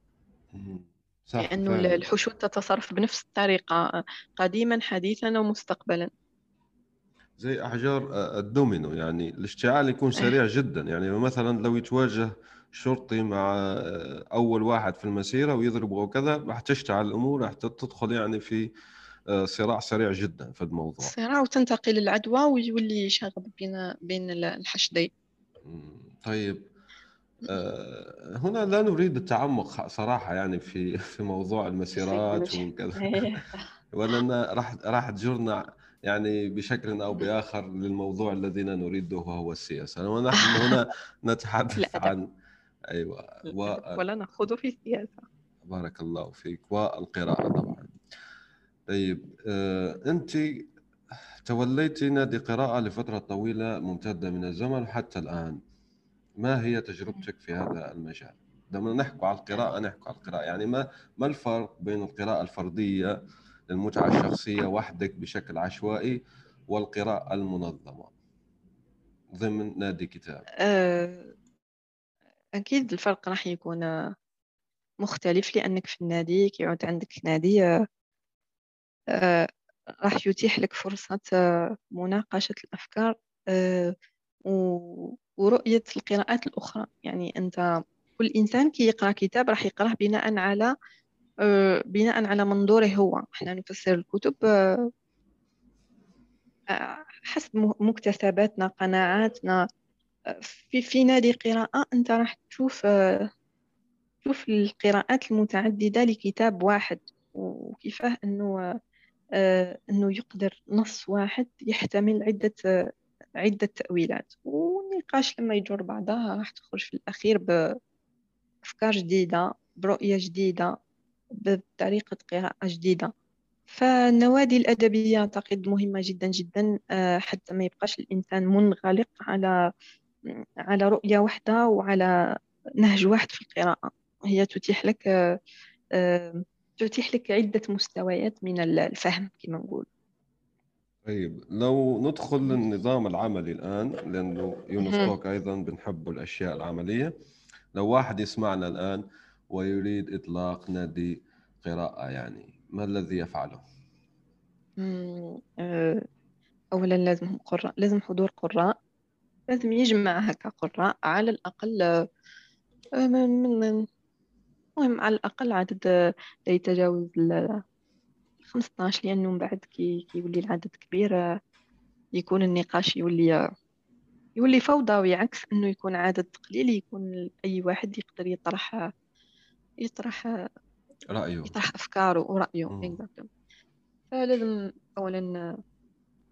Speaker 2: صح لأنه فعلا. الحشود تتصرف بنفس الطريقة قديما حديثا ومستقبلا.
Speaker 1: زي أحجار آه، الدومينو يعني الاشتعال يكون إيه. سريع جدا. يعني مثلا لو يتواجه شرطي مع آه، أول واحد في المسيرة ويضربه وكذا راح تشتعل الأمور راح تدخل يعني في آه، صراع سريع جدا في الموضوع.
Speaker 2: صراع وتنتقل العدوى ويولي شغب بين بين الحشدين.
Speaker 1: طيب. هنا لا نريد التعمق صراحة يعني في في موضوع المسيرات وكذا إيه. ولنا راح راح تجرنا يعني بشكل أو بآخر للموضوع الذي نريده وهو السياسة. ونحن هنا نتحدث عن
Speaker 2: أيوه و... ولا نخوض في السياسة.
Speaker 1: بارك الله فيك. والقراءة طبعا. طيب آه، أنت توليتي نادي قراءه لفترة طويلة ممتدة من الزمن حتى الآن. ما هي تجربتك في هذا المجال؟ لما نحكي على القراءة نحكي على القراءة يعني ما ما الفرق بين القراءة الفردية للمتعة الشخصية وحدك بشكل عشوائي والقراءة المنظمة ضمن نادي كتاب؟
Speaker 2: آه، أكيد الفرق راح يكون مختلف لأنك في النادي كيعود عندك نادي آه، راح يتيح لك فرصة مناقشة الأفكار ورؤية القراءات الأخرى. يعني أنت كل إنسان كي يقرأ كتاب راح يقرأه بناء على بناء على منظوره هو. إحنا نفسر الكتب حسب مكتسباتنا قناعاتنا. في في نادي قراءة أنت راح تشوف تشوف القراءات المتعددة لكتاب واحد. وكيفاه أنه أنه يقدر نص واحد يحتمل عدة عدة تأويلات والنقاش لما يجر بعضها راح تخرج في الأخير بأفكار جديدة برؤية جديدة بطريقة قراءة جديدة. فالنوادي الأدبية أعتقد مهمة جدا جدا آه، حتى ما يبقاش الإنسان منغلق على على رؤية واحدة وعلى نهج واحد في القراءة. هي تتيح لك آه، تتيح لك عدة مستويات من الفهم كما نقول
Speaker 1: طيب لو ندخل للنظام العملي الآن لأنه يونس توك أيضا بنحب الأشياء العملية. لو واحد يسمعنا الآن ويريد إطلاق نادي قراءة يعني ما الذي يفعله؟
Speaker 2: آه، أولا لازم قراء لازم حضور قراء. لازم يجمع هكا قراء على الأقل آه، من من مهم على الأقل عدد لا يتجاوز ال 15 لأنه من بعد كي يولي العدد كبير آه، يكون النقاش يولي يولي فوضوي عكس إنه يكون عدد قليل يكون أي واحد يقدر يطرح يطرح
Speaker 1: رأيه.
Speaker 2: يطرح أفكاره ورأيه. فلازم أولا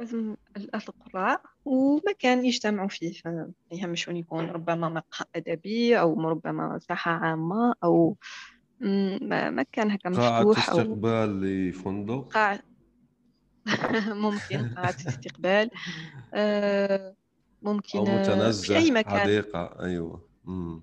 Speaker 2: لازم القراء ومكان يجتمعوا فيه ما يهمش يكون ربما مقهى أدبي أو ربما ساحة عامة أو مكان هكا مفتوح
Speaker 1: قاعة استقبال لفندق؟
Speaker 2: قاعة. ممكن قاعة استقبال. آه، ممكن
Speaker 1: أو متنزه في أي مكان. حديقة أيوة. مم.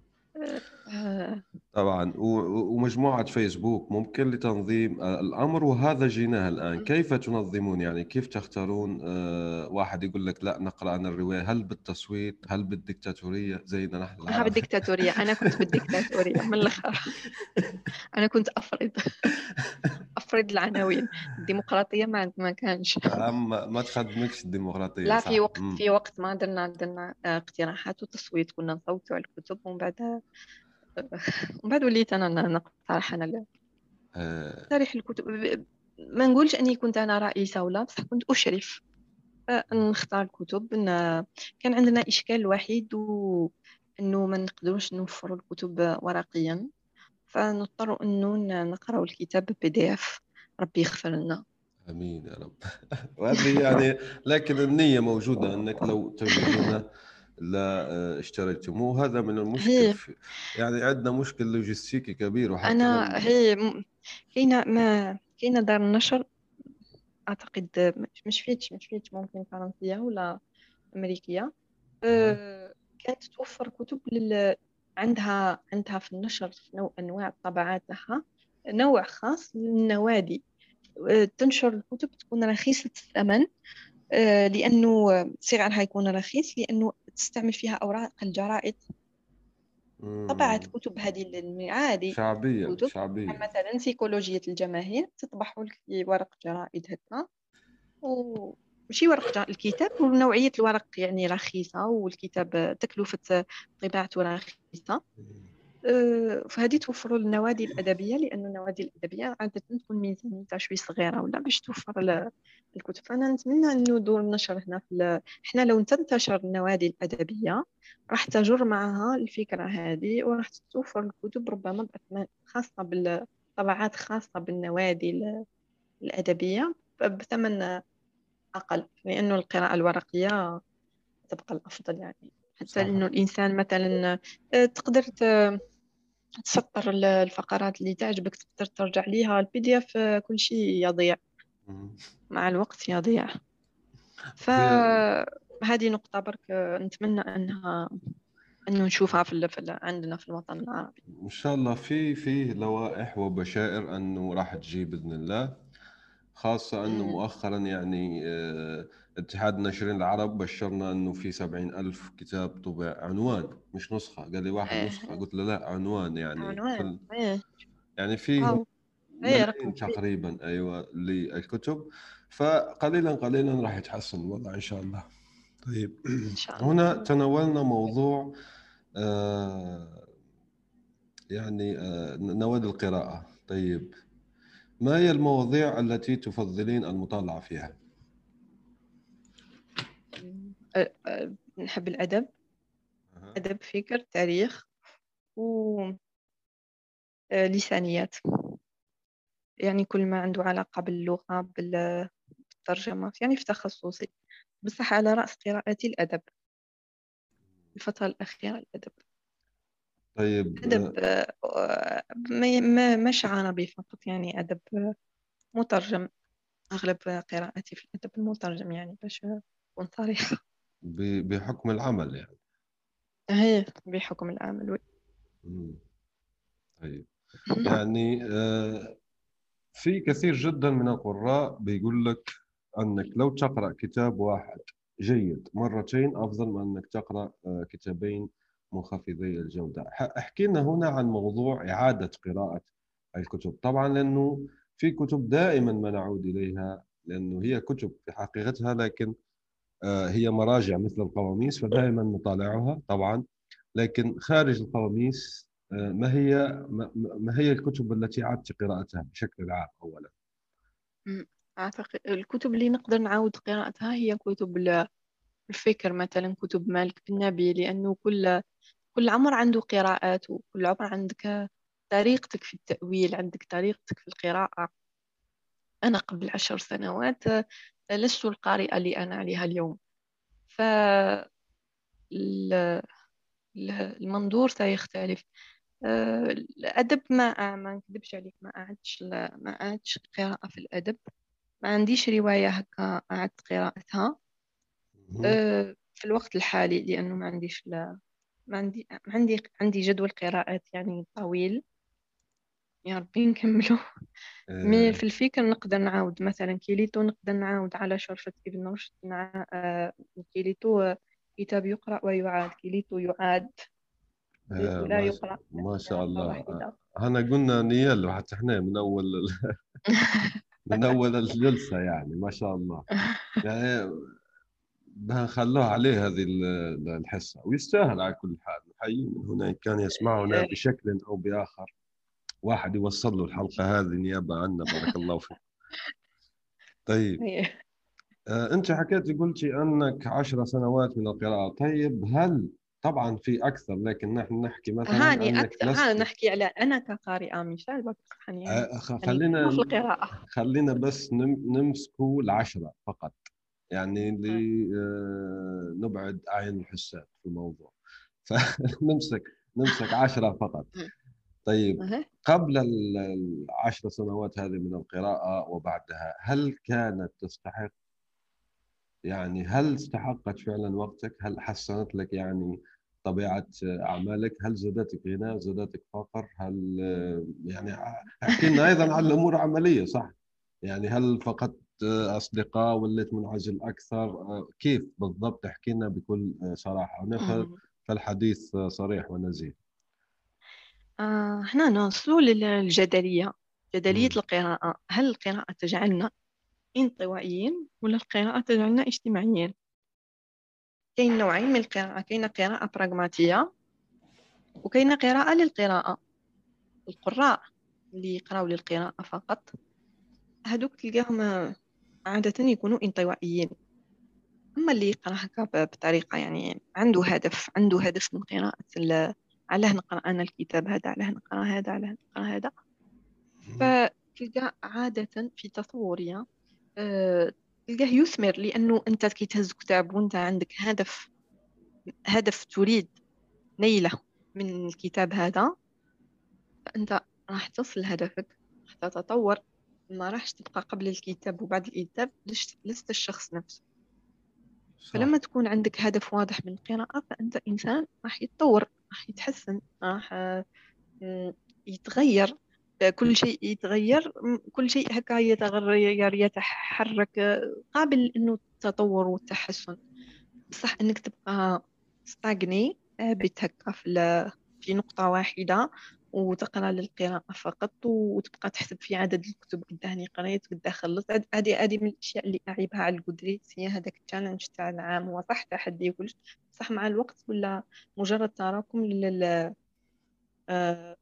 Speaker 1: طبعا. ومجموعة فيسبوك ممكن لتنظيم الأمر وهذا جيناه الآن. كيف تنظمون؟ يعني كيف تختارون آه، واحد يقول لك لا نقرأ عن الرواية؟ هل بالتصويت؟ هل بالدكتاتورية زينا نحن
Speaker 2: العرب. بالدكتاتورية أنا كنت بالدكتاتورية من الآخر. أنا كنت أفرض. أفرض العناوين. الديمقراطية ما ما كانش.
Speaker 1: ما تخدمكش الديمقراطية
Speaker 2: لا في وقت في وقت ما درنا درنا اقتراحات وتصويت كنا نصوتوا على الكتب ومن بعد ومن بعد وليت أنا نقترح أنا آه. تاريخ الكتب. ما نقولش أني كنت أنا رئيسة ولا بصح كنت أشرف. نختار الكتب. كان عندنا إشكال وحيد و انه ما نقدروش نوفروا الكتب ورقيا. فنضطر إنه نقراو الكتاب بي دي إف. ربي يغفر لنا.
Speaker 1: آمين يا رب. وهذه يعني لكن النية موجودة إنك لو تجدون لا آه، اشتريتموه. هذا من المشكل هي. يعني عندنا مشكل لوجستيكي كبير
Speaker 2: وحتى أنا هي كاينة ما كاينة دار النشر. أعتقد مش فيتش مش فيتش ممكن فرنسية ولا أمريكية. أه كانت توفر كتب لل عندها عندها في النشر نوع أنواع الطبعات تاعها نوع خاص للنوادي. أه، تنشر الكتب تكون رخيصة الثمن. أه، لأنه سعرها يكون رخيص لأنه تستعمل فيها أوراق الجرائد. طبعت كتب هذه المعادي
Speaker 1: شعبية كتب. شعبية.
Speaker 2: مثلا سيكولوجية الجماهير تطبح لك ورق جرائد هكا ومشي ورق الكتاب ونوعية الورق يعني رخيصة والكتاب تكلفة طباعته رخيصة. آه، فهذه توفر النوادي الأدبية لأن النوادي الأدبية عادة تكون ميزانيتها شوي صغيرة ولا باش توفر الكتب. فأنا نتمنى أنه دور النشر هنا في إحنا لو تنتشر النوادي الأدبية راح تجر معها الفكرة هذه وراح توفر الكتب ربما بأثمان خاصة بالطبعات خاصة بالنوادي الأدبية بثمن أقل لأنه القراءة الورقية تبقى الأفضل يعني. حتى صح. إنه الإنسان مثلا آه، تقدر تسطر الفقرات اللي تعجبك تقدر ترجع ليها ال PDF كل شيء يضيع. مع الوقت يضيع. فهذه نقطة برك نتمنى أنها أنه نشوفها في, في عندنا في الوطن العربي.
Speaker 1: إن شاء الله في في لوائح وبشائر أنه راح تجي بإذن الله خاصة أنه مؤخرا يعني آه، اتحاد الناشرين العرب بشرنا انه في سبعين ألف كتاب طبع عنوان مش نسخة. قال لي واحد إيه. نسخة. قلت له لا عنوان يعني.
Speaker 2: عنوان. إيه.
Speaker 1: يعني في ملايين تقريبا أيوه للكتب. فقليلا قليلا راح يتحسن الوضع إن شاء الله. طيب.
Speaker 2: إن شاء الله.
Speaker 1: هنا تناولنا موضوع آه يعني آه نواد القراءة. طيب. ما هي المواضيع التي تفضلين المطالعة فيها؟
Speaker 2: أه، أه، نحب الأدب. أدب فكر تاريخ و أه، لسانيات. يعني كل ما عنده علاقة باللغة بال- بالترجمة يعني في تخصصي. بصح على رأس قراءتي الأدب. الفترة الأخيرة الأدب.
Speaker 1: طيب
Speaker 2: أدب ما ما- مش عربي فقط يعني أدب مترجم. أغلب قراءتي في الأدب المترجم يعني باش أكون صريحة
Speaker 1: بحكم العمل يعني.
Speaker 2: هي بحكم العمل. وي.
Speaker 1: طيب. يعني آه، في كثير جدا من القراء بيقول لك أنك لو تقرأ كتاب واحد جيد مرتين أفضل من أنك تقرأ آه، كتابين منخفضي الجودة. احكي لنا هنا عن موضوع إعادة قراءة الكتب. طبعا لأنه في كتب دائما ما نعود إليها لأنه هي كتب في حقيقتها لكن هي مراجع مثل القواميس فدائما نطالعها طبعا. لكن خارج القواميس آه، ما هي ما هي الكتب التي عدت قراءتها بشكل عام اولا؟
Speaker 2: أعتقد الكتب اللي نقدر نعاود قراءتها هي كتب ال- الفكر مثلا كتب مالك بن نبي لأنه كل كل عمر عنده قراءات وكل عمر عندك طريقتك في التأويل عندك طريقتك في القراءة. أنا قبل عشر سنوات آه، لست القارئة اللي أنا عليها اليوم. ف ال- ال- المنظور سيختلف. آه، الأدب ما ما نكذبش عليك ما قعدتش ما قعدتش قراءة في الأدب. ما عنديش رواية هكا قعدت قراءتها. أه، في الوقت الحالي لأنه ما عنديش لا ما عندي ما عندي عندي جدول قراءات يعني طويل. يا ربي نكملو مي
Speaker 1: آه،
Speaker 2: في الفكر نقدر نعاود مثلا كيليتو نقدر نعاود على شرفة ابن رشد مع آه، كيليتو كتاب يقرأ ويعاد كيليتو يعاد.
Speaker 1: آه، شاء-
Speaker 2: يقرأ
Speaker 1: ما شاء الله. انا قلنا نيال حتى إحنا من أول ال- من أول الجلسة يعني ما شاء الله. يعني بدنا نخلوها عليه هذه ال- الحصة ويستاهل على كل حال. نحييه من هنا إن كان يسمعنا بشكل أو بآخر. واحد يوصل له الحلقة هذه نيابه عنا بارك الله فيك. طيب.
Speaker 2: هي.
Speaker 1: آه، أنت حكيتي قلتي أنك عشر سنوات من القراءة. طيب هل طبعا في أكثر لكن نحن نحكي مثلا
Speaker 2: هاني
Speaker 1: انك
Speaker 2: أكثر. ها
Speaker 1: لست
Speaker 2: نحكي على أنا كقارئة مشان بصحني يعني.
Speaker 1: آه،
Speaker 2: يعني
Speaker 1: خلينا
Speaker 2: في القراءة.
Speaker 1: خلينا بس نم- نمسكوا العشرة فقط. يعني اللي آه، نبعد عين الحساد في الموضوع. فنمسك نمسك عشرة فقط. طيب. قبل ال- العشر سنوات هذه من القراءة وبعدها هل كانت تستحق؟ يعني هل استحقت فعلا وقتك؟ هل حسنت لك يعني طبيعة أعمالك؟ هل زادتك غنى زادتك فقر؟ هل يعني احكي لنا أيضا عن الأمور العملية صح؟ يعني هل فقدت أصدقاء وليت منعزل أكثر؟ كيف بالضبط؟ احكي لنا بكل صراحة. ف- فالحديث صريح ونزيه.
Speaker 2: آه هنا نوصلوا للجدلية. جدلية
Speaker 1: مم.
Speaker 2: القراءة. هل القراءة تجعلنا انطوائيين ولا القراءة تجعلنا اجتماعيين؟ كاين نوعين من القراءة. كاين قراءة براغماتية وكاين قراءة للقراءة. القراء اللي يقراو للقراءة فقط هادوك تلقاهم عادة يكونوا انطوائيين. أما اللي يقرأ هكا بطريقة يعني عنده هدف عنده هدف من قراءة علاه نقرأ أنا الكتاب هذا علاه نقرأ هذا علاه نقرأ هذا. فتلقى عادة في تصوري آه، تلقاه يثمر لأنه أنت كي تهز كتاب وأنت عندك هدف هدف تريد نيله من الكتاب هذا فأنت راح تصل لهدفك راح تتطور ما راحش تبقى قبل الكتاب وبعد الكتاب لست لست الشخص نفسه.
Speaker 1: صح.
Speaker 2: فلما تكون عندك هدف واضح من القراءة فأنت إنسان راح يتطور. راح يتحسن راح آه، يتغير آه، كل شيء يتغير كل شيء هكا يتغير يتحرك آه، قابل إنه التطور والتحسن. بصح إنك تبقى ستاغني ثابت هكا في نقطة واحدة. وتقرأ للقراءة فقط وتبقى تحسب في عدد الكتب قداه قريت قداه خلصت هذه هذه من الأشياء اللي أعيبها على الجودريدز هي هذاك ال challenge تاع العام. هو صح تحدي وكلش صح مع الوقت ولا مجرد تراكم لل آه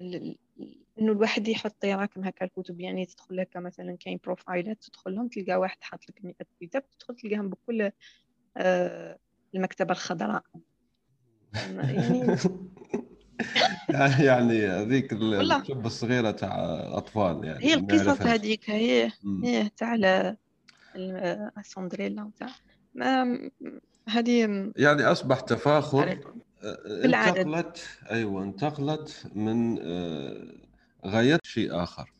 Speaker 2: إنه الواحد يحط يراكم هكا الكتب. يعني تدخل هكا مثلا كاين profile ات تدخلهم تلقى واحد حاط لك 100 كتاب تدخل تلقاهم بكل آه المكتبة الخضراء.
Speaker 1: يعني يعني هذيك الكتب الصغيرة تاع الأطفال يعني
Speaker 2: هي القصص هذيك هي هي تاع السندريلا تاع هذه
Speaker 1: يعني أصبح تفاخر انتقلت أيوة انتقلت من آه، غاية شيء آخر.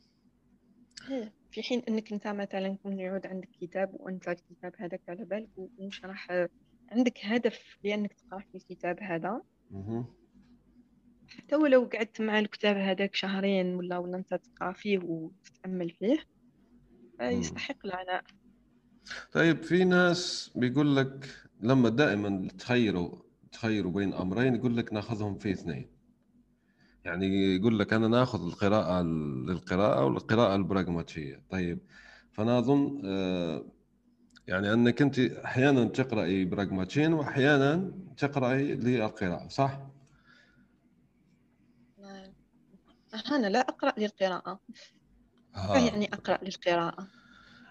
Speaker 2: في حين أنك أنت مثلا يكون يعود عندك كتاب وأنت الكتاب هذاك على بالك ومش راح عندك هدف لأنك تقرأ في الكتاب هذا. حتى ولو قعدت مع الكتاب هذاك شهرين ولا ولا أنت تقرأ فيه وتتامل فيه يستحق العناء.
Speaker 1: طيب في ناس بيقول لك لما دائما تخيروا تخيروا بين أمرين يقول لك ناخذهم في اثنين. يعني يقول لك أنا ناخذ القراءة للقراءة والقراءة البراغماتية. طيب فأنا أظن آه، يعني أنك أنت أحيانا تقرأي براغماتين واحيانا تقرأي للقراءة صح؟
Speaker 2: أنا لا أقرأ للقراءة. آه. يعني أقرأ للقراءة؟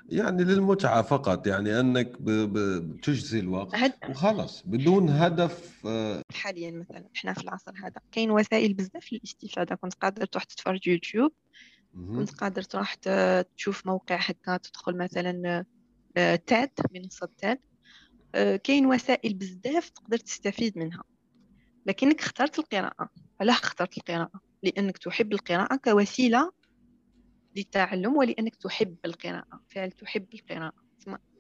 Speaker 1: يعني للمتعة فقط يعني أنك بتجزي الوقت هد... وخلص بدون هدف
Speaker 2: آه، حاليا مثلا إحنا في العصر هذا. كاين وسائل بزاف للاستفادة. كنت قادر تروح تتفرج يوتيوب كنت قادر تروح تشوف موقع هكا تدخل مثلا آه، TED منصة TED. كاين وسائل بزاف تقدر تستفيد منها. لكنك اخترت القراءة. علاش اخترت القراءة. لأنك تحب القراءة كوسيلة للتعلم ولأنك تحب القراءة. فعل تحب القراءة.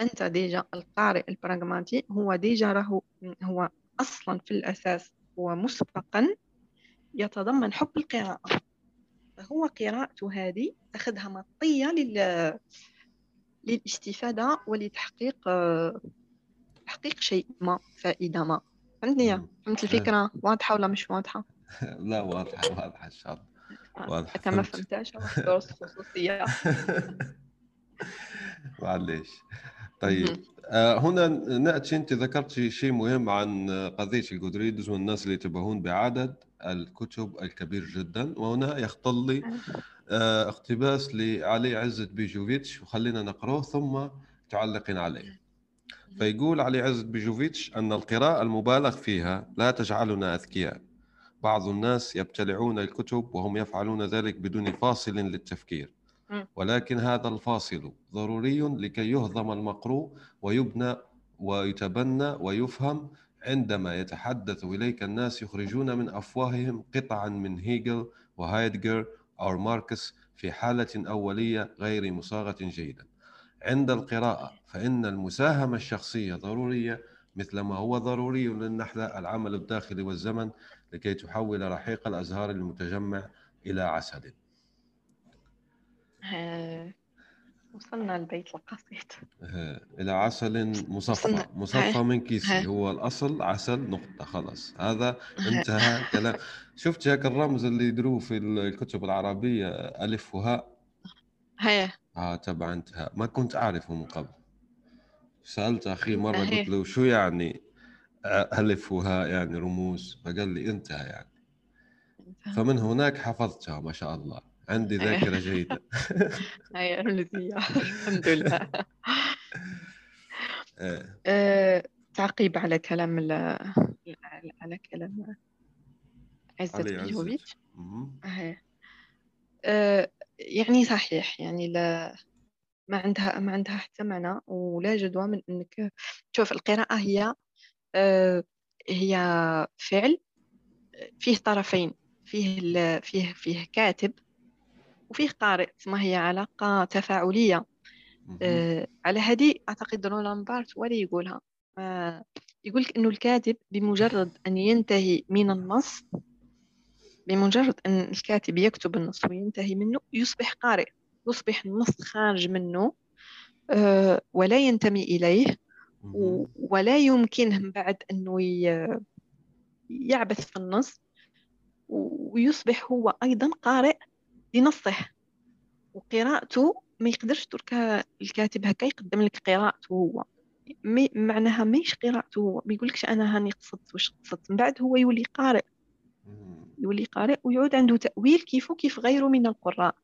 Speaker 2: أنت déjà القارئ البراغماتي. هو déjà راهو هو أصلا في الأساس هو مسبقا يتضمن حب القراءة. فهو قراءته هذه أخذها مطية لل... للاستفادة ولتحقيق تحقيق شيء ما فائدة ما. فهمتني؟ فهمت الفكرة؟ واضحة ولا مش واضحة؟
Speaker 1: لا واضحة واضحة إن شاء الله
Speaker 2: آه، واضحة كما فهمتهاش دروس خصوصية
Speaker 1: معليش. طيب آه هنا نأتي أنت ذكرت شيء مهم عن قضية الجودريدز والناس اللي يتباهون بعدد الكتب الكبير جدا وهنا يخطر لي آه اقتباس لعلي عزت بيجوفيتش وخلينا نقرأه ثم تعلقين عليه. فيقول علي عزت بيجوفيتش أن القراءة المبالغ فيها لا تجعلنا أذكياء. بعض الناس يبتلعون الكتب وهم يفعلون ذلك بدون فاصل للتفكير. ولكن هذا الفاصل ضروري لكي يهضم المقروء ويبنى ويتبنى ويفهم عندما يتحدث إليك الناس يخرجون من أفواههم قطعا من هيجل وهايدجر أو ماركس في حالة أولية غير مصاغة جيدا. عند القراءة فإن المساهمة الشخصية ضرورية مثلما هو ضروري للنحلة العمل الداخلي والزمن لكي تحول رحيق الأزهار المتجمع إلى عسل.
Speaker 2: وصلنا البيت القصيد.
Speaker 1: إلى عسل مصفى. مصفى من كيسي. هو الأصل عسل نقطة. خلاص. هذا انتهى كلام شفت هيك الرمز اللي يدروه في الكتب العربية؟ ألف وهاء.
Speaker 2: هي
Speaker 1: آه تبع انتهى ما كنت أعرفه من قبل. سألت أخي مرة قلت له شو يعني؟ ألف وهاء يعني رموز. فقال لي انتهى يعني. فمن هناك حفظتها ما شاء الله. عندي ذاكرة جيدة.
Speaker 2: رمزية الحمد لله. إيه. آه، تعقيب على كلام على كلام عزت بيهوفيتش آه، يعني صحيح يعني لا ما عندها ما عندها حتى معنى ولا جدوى من إنك تشوف القراءة هي هي فعل فيه طرفين فيه فيه فيه كاتب وفيه قارئ ما هي علاقة تفاعلية. آه على هذه أعتقد رولان بارت ولا يقولها. آه يقول إنه الكاتب بمجرد أن ينتهي من النص بمجرد أن الكاتب يكتب النص وينتهي منه يصبح قارئ يصبح النص خارج منه. آه ولا ينتمي إليه. ولا يمكنه بعد أنه يعبث في النص ويصبح هو أيضا قارئ لنصه. وقراءته ما يقدرش ترك الكاتب هكا يقدم لك قراءته هو. مي معناها ماهيش قراءته هو. ما يقولكش أنا هاني قصدت واش قصدت. من بعد هو يولي قارئ. يولي قارئ ويعود عنده تأويل كيف كيف غيره من القراء.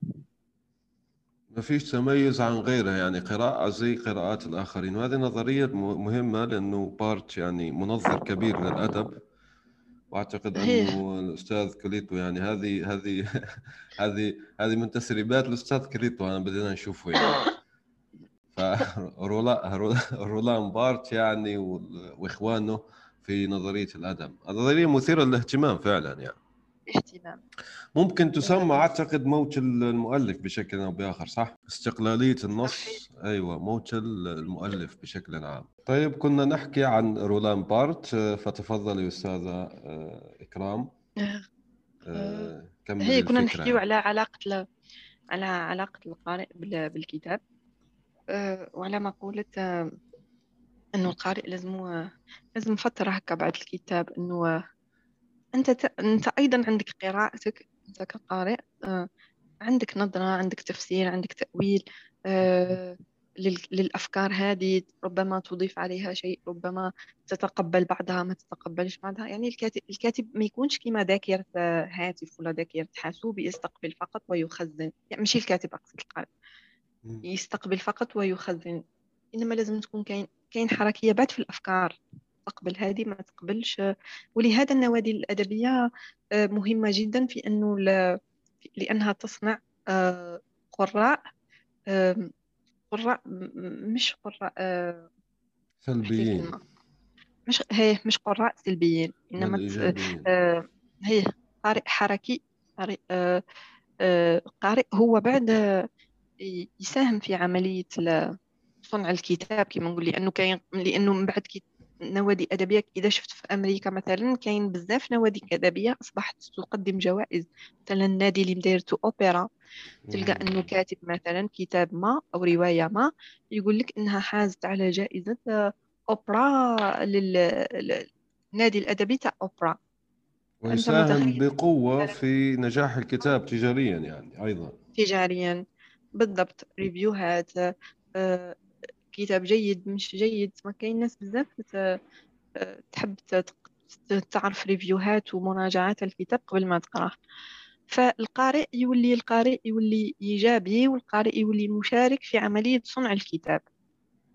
Speaker 1: ما فيش تميز عن غيره يعني قراءة زي قراءات الآخرين. وهذه نظرية مهمة لأنه بارت يعني منظر كبير للأدب. وأعتقد أنه الأستاذ كيليتو يعني هذه هذه هذه هذه من تسريبات الأستاذ كيليتو أنا بدينا نشوفه يعني. فرولا رولان بارت يعني وإخوانه في نظرية الأدب. نظرية مثيرة للاهتمام فعلا يعني.
Speaker 2: اهتمام
Speaker 1: ممكن تسمى أعتقد موت المؤلف بشكل أو بآخر صح؟ استقلالية النص. أيوه موت المؤلف بشكل عام. طيب كنا نحكي عن رولان بارت. فتفضلي أستاذة آه، إكرام.
Speaker 2: آه، آه، هي كنا نحكيو على علاقة ل... على علاقة القارئ بالكتاب. وعلى مقوله إنه القارئ لازم لازم فتره هكا بعد الكتاب إنه أنت ت... أنت أيضا عندك قراءتك أنت كقارئ عندك نظرة عندك تفسير عندك تأويل للأفكار هذه ربما تضيف عليها شيء ربما تتقبل بعضها ما تتقبلش بعضها. يعني الكاتب, الكاتب ما يكونش كما ذاكرة هاتف ولا ذاكرة حاسوب يستقبل فقط ويخزن. يعني مش الكاتب أقصد القارئ. يستقبل فقط ويخزن. إنما لازم تكون كاين كاين حركية بعد في الأفكار. تقبل هذه ما تقبلش. ولهذا النوادي الأدبية آه، مهمة جدا في أنه لأنها تصنع آه، قراء قراء مش قراء آه،
Speaker 1: سلبيين.
Speaker 2: مش هي مش قراء سلبيين إنما هي قارئ حركي قارئ قارئ هو بعد يساهم في عملية صنع الكتاب كما نقول لأنه كاين لأنه من بعد نوادي أدبية إذا شفت في أمريكا مثلا كاين بزاف نوادي أدبية أصبحت تقدم جوائز. مثلا النادي اللي مدايرته أوبرا تلقى أنه كاتب مثلا كتاب ما أو رواية ما يقول لك أنها حازت على جائزة أوبرا للنادي الأدبي تاع أوبرا.
Speaker 1: ويساهم بقوة في نجاح الكتاب تجاريا يعني أيضا.
Speaker 2: تجاريا. بالضبط. review هات آه، كتاب جيد مش جيد. ما كاين ناس بزاف تحب تعرف review هات ومراجعات الكتاب قبل ما تقراه. فالقارئ يولي القارئ يولي إيجابي والقارئ يولي مشارك في عملية صنع الكتاب.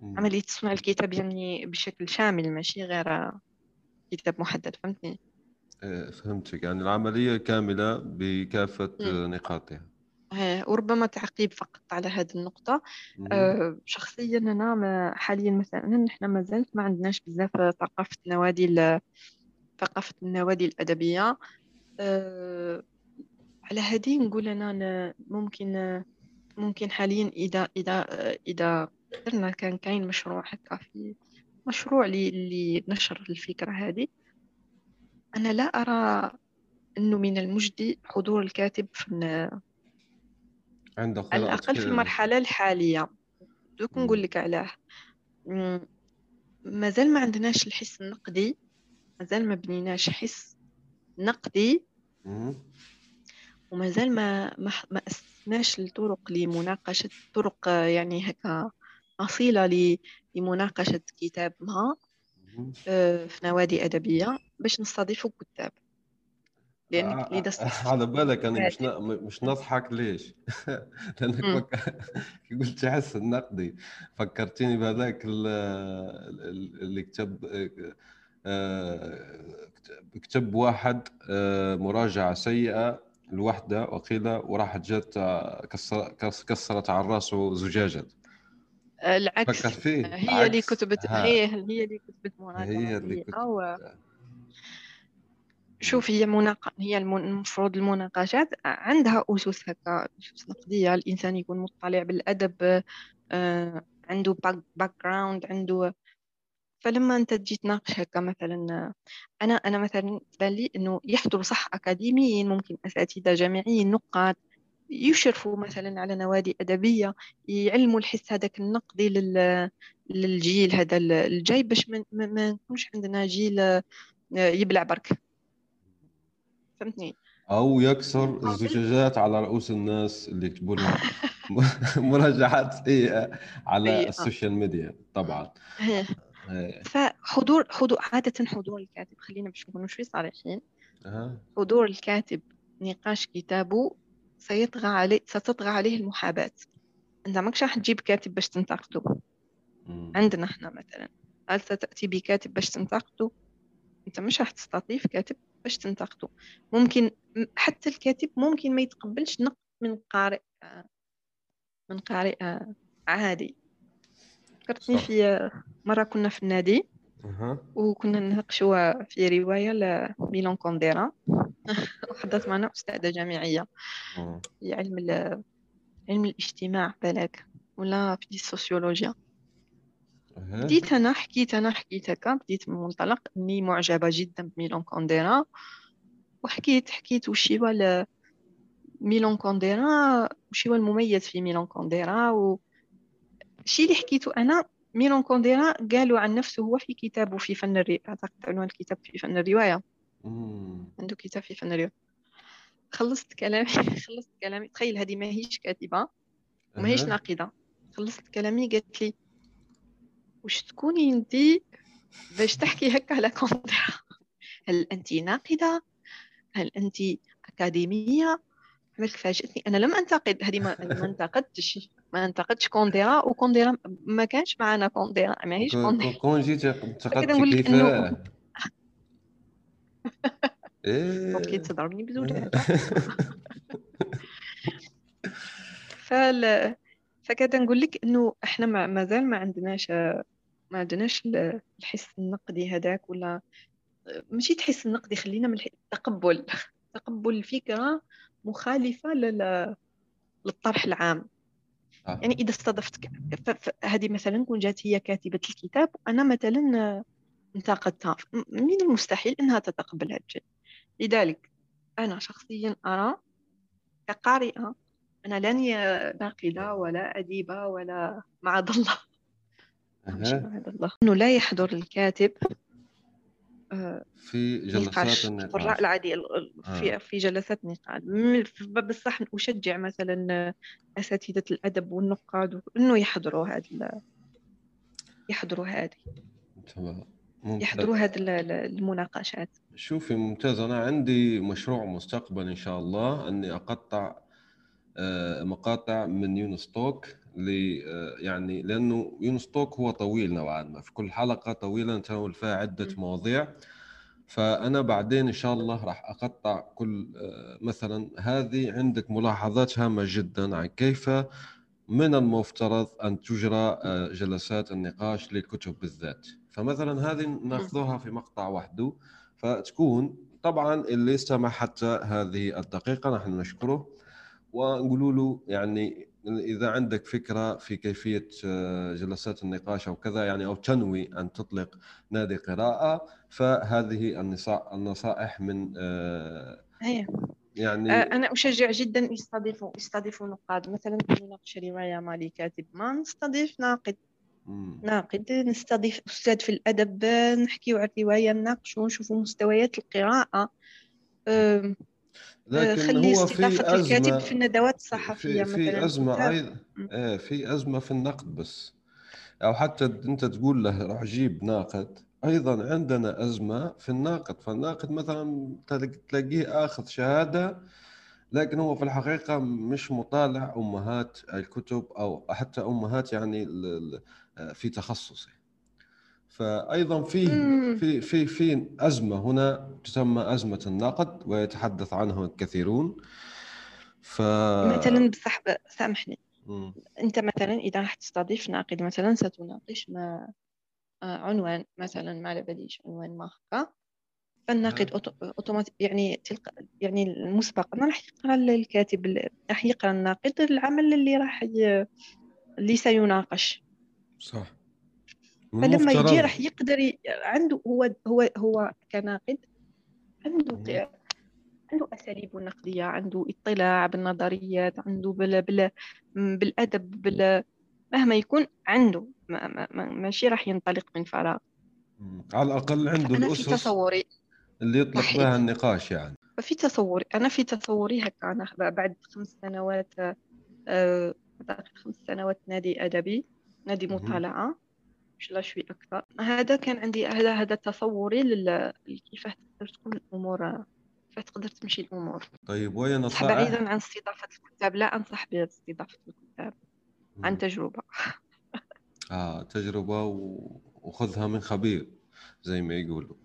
Speaker 2: عملية صنع الكتاب يعني بشكل شامل ماشي غير كتاب محدد فهمتني؟
Speaker 1: إيه، فهمتك. يعني العملية كاملة بكافة نقاطها.
Speaker 2: وربما تعقيب فقط على هذه النقطة. أه شخصيا أنا حاليا مثلا نحن ما زلت ما عندناش بزاف ثقافة نوادي ثقافة النوادي الأدبية. أه على هذه نقول أنا ممكن ممكن حاليا إذا إذا إذا قدرنا كان كاين مشروع هكا في مشروع لنشر الفكرة هذه. أنا لا أرى أنه من المجدي حضور الكاتب في
Speaker 1: عنده
Speaker 2: على الأقل في المرحلة الحالية. دوك نقول لك علاه. مازال ما عندناش الحس النقدي. مازال ما بنيناش حس نقدي. ومازال ما ما ما أسسناش الطرق لمناقشة طرق يعني هكا أصيلة لمناقشة كتاب ما آه، في نوادي أدبية باش نستضيفوا كتاب.
Speaker 1: لانك اذا على بالك أنا مش مش نضحك ليش؟ لأنك كي قلت حس النقدي. فكرتيني بهذاك اللي كتب آه، كتب واحد آه، مراجعة سيئة لوحدة وقيل وراحت جات كسرت على راسه زجاجة.
Speaker 2: العكس. فكر فيه هي اللي كتبت هي هي اللي كتبت مراجعة
Speaker 1: هي اللي كتبت.
Speaker 2: شوف هي مناق... هي المفروض المناقشات عندها أسس هكا أسس نقدية. الإنسان يكون مطلع بالأدب آه، عنده background عنده فلما أنت تجي تناقش هكا مثلا أنا أنا مثلا تبان لي إنه يحضر صح أكاديميين ممكن أساتذة جامعيين نقاد يشرفوا مثلا على نوادي أدبية يعلموا الحس هذاك النقدي لل... للجيل هذا الجاي باش ما, ما نكونش عندنا جيل آه، يبلع برك. فهمتني؟
Speaker 1: أو يكسر الزجاجات على رؤوس الناس اللي يكتبوا لهم مراجعات سيئه على ال social media طبعا.
Speaker 2: فحضور حضور عادة حضور الكاتب خلينا باش نكونوا شوي صريحين. حضور الكاتب نقاش كتابه سيطغى عليه ستطغى عليه المحاباة. أنت ماكش راح تجيب كاتب باش تنتقده. عندنا إحنا مثلا. هل ستأتي بكاتب باش تنتقده؟ أنت مش راح تستضيف كاتب باش تنتقده. ممكن حتى الكاتب ممكن ما يتقبلش نقد من قارئ من قارئ عادي. فكرتني في مرة كنا في النادي وكنا نناقشوا في رواية لميلان كونديرا. وحضرت معنا أستاذة جامعية. في علم علم الاجتماع بالك ولا في السوسيولوجيا بديت أنا حكيت أنا حكيت هكا بديت من منطلق إني معجبة جدا بميلان كونديرا وحكيت حكيت وش هو ميلان كونديرا وش هو المميز في ميلان كونديرا و الشيء اللي حكيته أنا ميلان كونديرا قالوا عن نفسه هو في كتابه في فن الرواية أعتقد عنوان الكتاب في فن الرواية. عنده كتاب في فن الرواية. خلصت كلامي خلصت كلامي. تخيل هذه ما هيش كاتبة وما هيش ناقدة. خلصت كلامي قالت لي وش تكوني انت باش تحكي هكا على كونديرا هل انت ناقدة؟ هل انت أكاديمية؟ عملت فاجأتني أنا لم أنتقد هذه ما, ما انتقدتش ما انتقدش كونديرا وكونديرا ما كانش معنا كونديرا ما هيش كونديرا
Speaker 1: كون جيت انتقدت كيف
Speaker 2: إيه. أوكي تضربني بزوجات فال فكذا نقول لك إنه إحنا ما زال ما عندناش ما عندناش الحس النقدي هذاك ولا ماشي تحس النقدي خلينا من التقبل تقبل الفكرة مخالفة لل... للطرح العام. آه. يعني إذا استضفت هذه مثلا كون جات هي كاتبة الكتاب وأنا مثلا انتقدتها. من المستحيل إنها تتقبل هذا الشيء لذلك أنا شخصيا أرى كقارئة أنا لاني ناقده ولا اديبه ولا معاذ الله. معاذ الله. إنه لا يحضر الكاتب
Speaker 1: في جلسات النقاش.
Speaker 2: القراء العادي في آه. في جلسات نقاش. بصح أشجع مثلا أساتذة الأدب والنقاد إنه يحضروا هذه يحضروا هذه. تمام. يحضروا هذه المناقشات.
Speaker 1: شوفي ممتاز. أنا عندي مشروع مستقبل إن شاء الله أني أقطع آه، مقاطع من يونس توك آه، يعني لأنه يونس توك هو طويل نوعا ما. في كل حلقة طويلة نتناول فيها عدة مواضيع. فأنا بعدين إن شاء الله راح أقطع كل آه، مثلا هذه عندك ملاحظات هامه جدا عن كيف من المفترض أن تجرى جلسات النقاش للكتب بالذات. فمثلا هذه ناخذها في مقطع وحده. فتكون طبعا اللي استمع حتى هذه الدقيقة نحن نشكره. ونقول له يعني إذا عندك فكرة في كيفية آه، جلسات النقاش أو كذا يعني أو تنوي أن تطلق نادي قراءة فهذه النصائح من
Speaker 2: أيه. يعني آه، أنا أشجع جدا يستضيفوا يستضيفوا نقاد. مثلا نناقش رواية مالي كاتب. ما نستضيف ناقد. ناقد. نستضيف أستاذ في الأدب. نحكيو على الرواية نناقشوا ونشوفوا مستويات القراءة.
Speaker 1: لكن هو في أزمة
Speaker 2: الكاتب في الندوات الصحفية
Speaker 1: في, في أزمة أيضا. إيه في أزمة في النقد بس. أو حتى أنت تقول له روح جيب ناقد. أيضا عندنا أزمة في الناقد. فالناقد مثلا تلاقيه آخذ شهادة لكن هو في الحقيقة مش مطالع أمهات الكتب أو حتى أمهات يعني في تخصصه. فايضا في في في في أزمة هنا تسمى أزمة النقد ويتحدث عنها الكثيرون.
Speaker 2: ف مثلا بصح سامحني. مم. أنت مثلا إذا راح تستضيف ناقد مثلا ستناقش ما آه، عنوان مثلا ما على باليش عنوان ما هكا. فالناقد اوتوماتيك يعني تلقى يعني المسبق ما راح يقرأ الكاتب راح يقرأ الناقد العمل اللي راح ي... اللي سيناقش.
Speaker 1: صح.
Speaker 2: فلما يجي راح يقدر ي... عنده هو هو هو كناقد عنده عنده أساليب نقدية عنده اطلاع بالنظريات عنده بال... بال... بالأدب بال... مهما يكون عنده ما... ما... ما... ماشي راح ينطلق من فراغ.
Speaker 1: على الأقل عنده
Speaker 2: الاسس في تصوري
Speaker 1: اللي يطلق بها النقاش يعني.
Speaker 2: في تصوري أنا في تصوري هكا أنا بعد خمس سنوات آه خمس سنوات نادي أدبي نادي مطالعة. مش لا شوي أكثر. هذا كان عندي هذا هذا تصوري لكيفاه تقدر تكون الأمور كيف تقدر تمشي الأمور.
Speaker 1: طيب وين نصائح
Speaker 2: بعيدا عن استضافة الكتاب. لا أنصح باستضافة الكتاب. عن تجربة.
Speaker 1: آه تجربة وخذها من خبير زي ما يقولوا.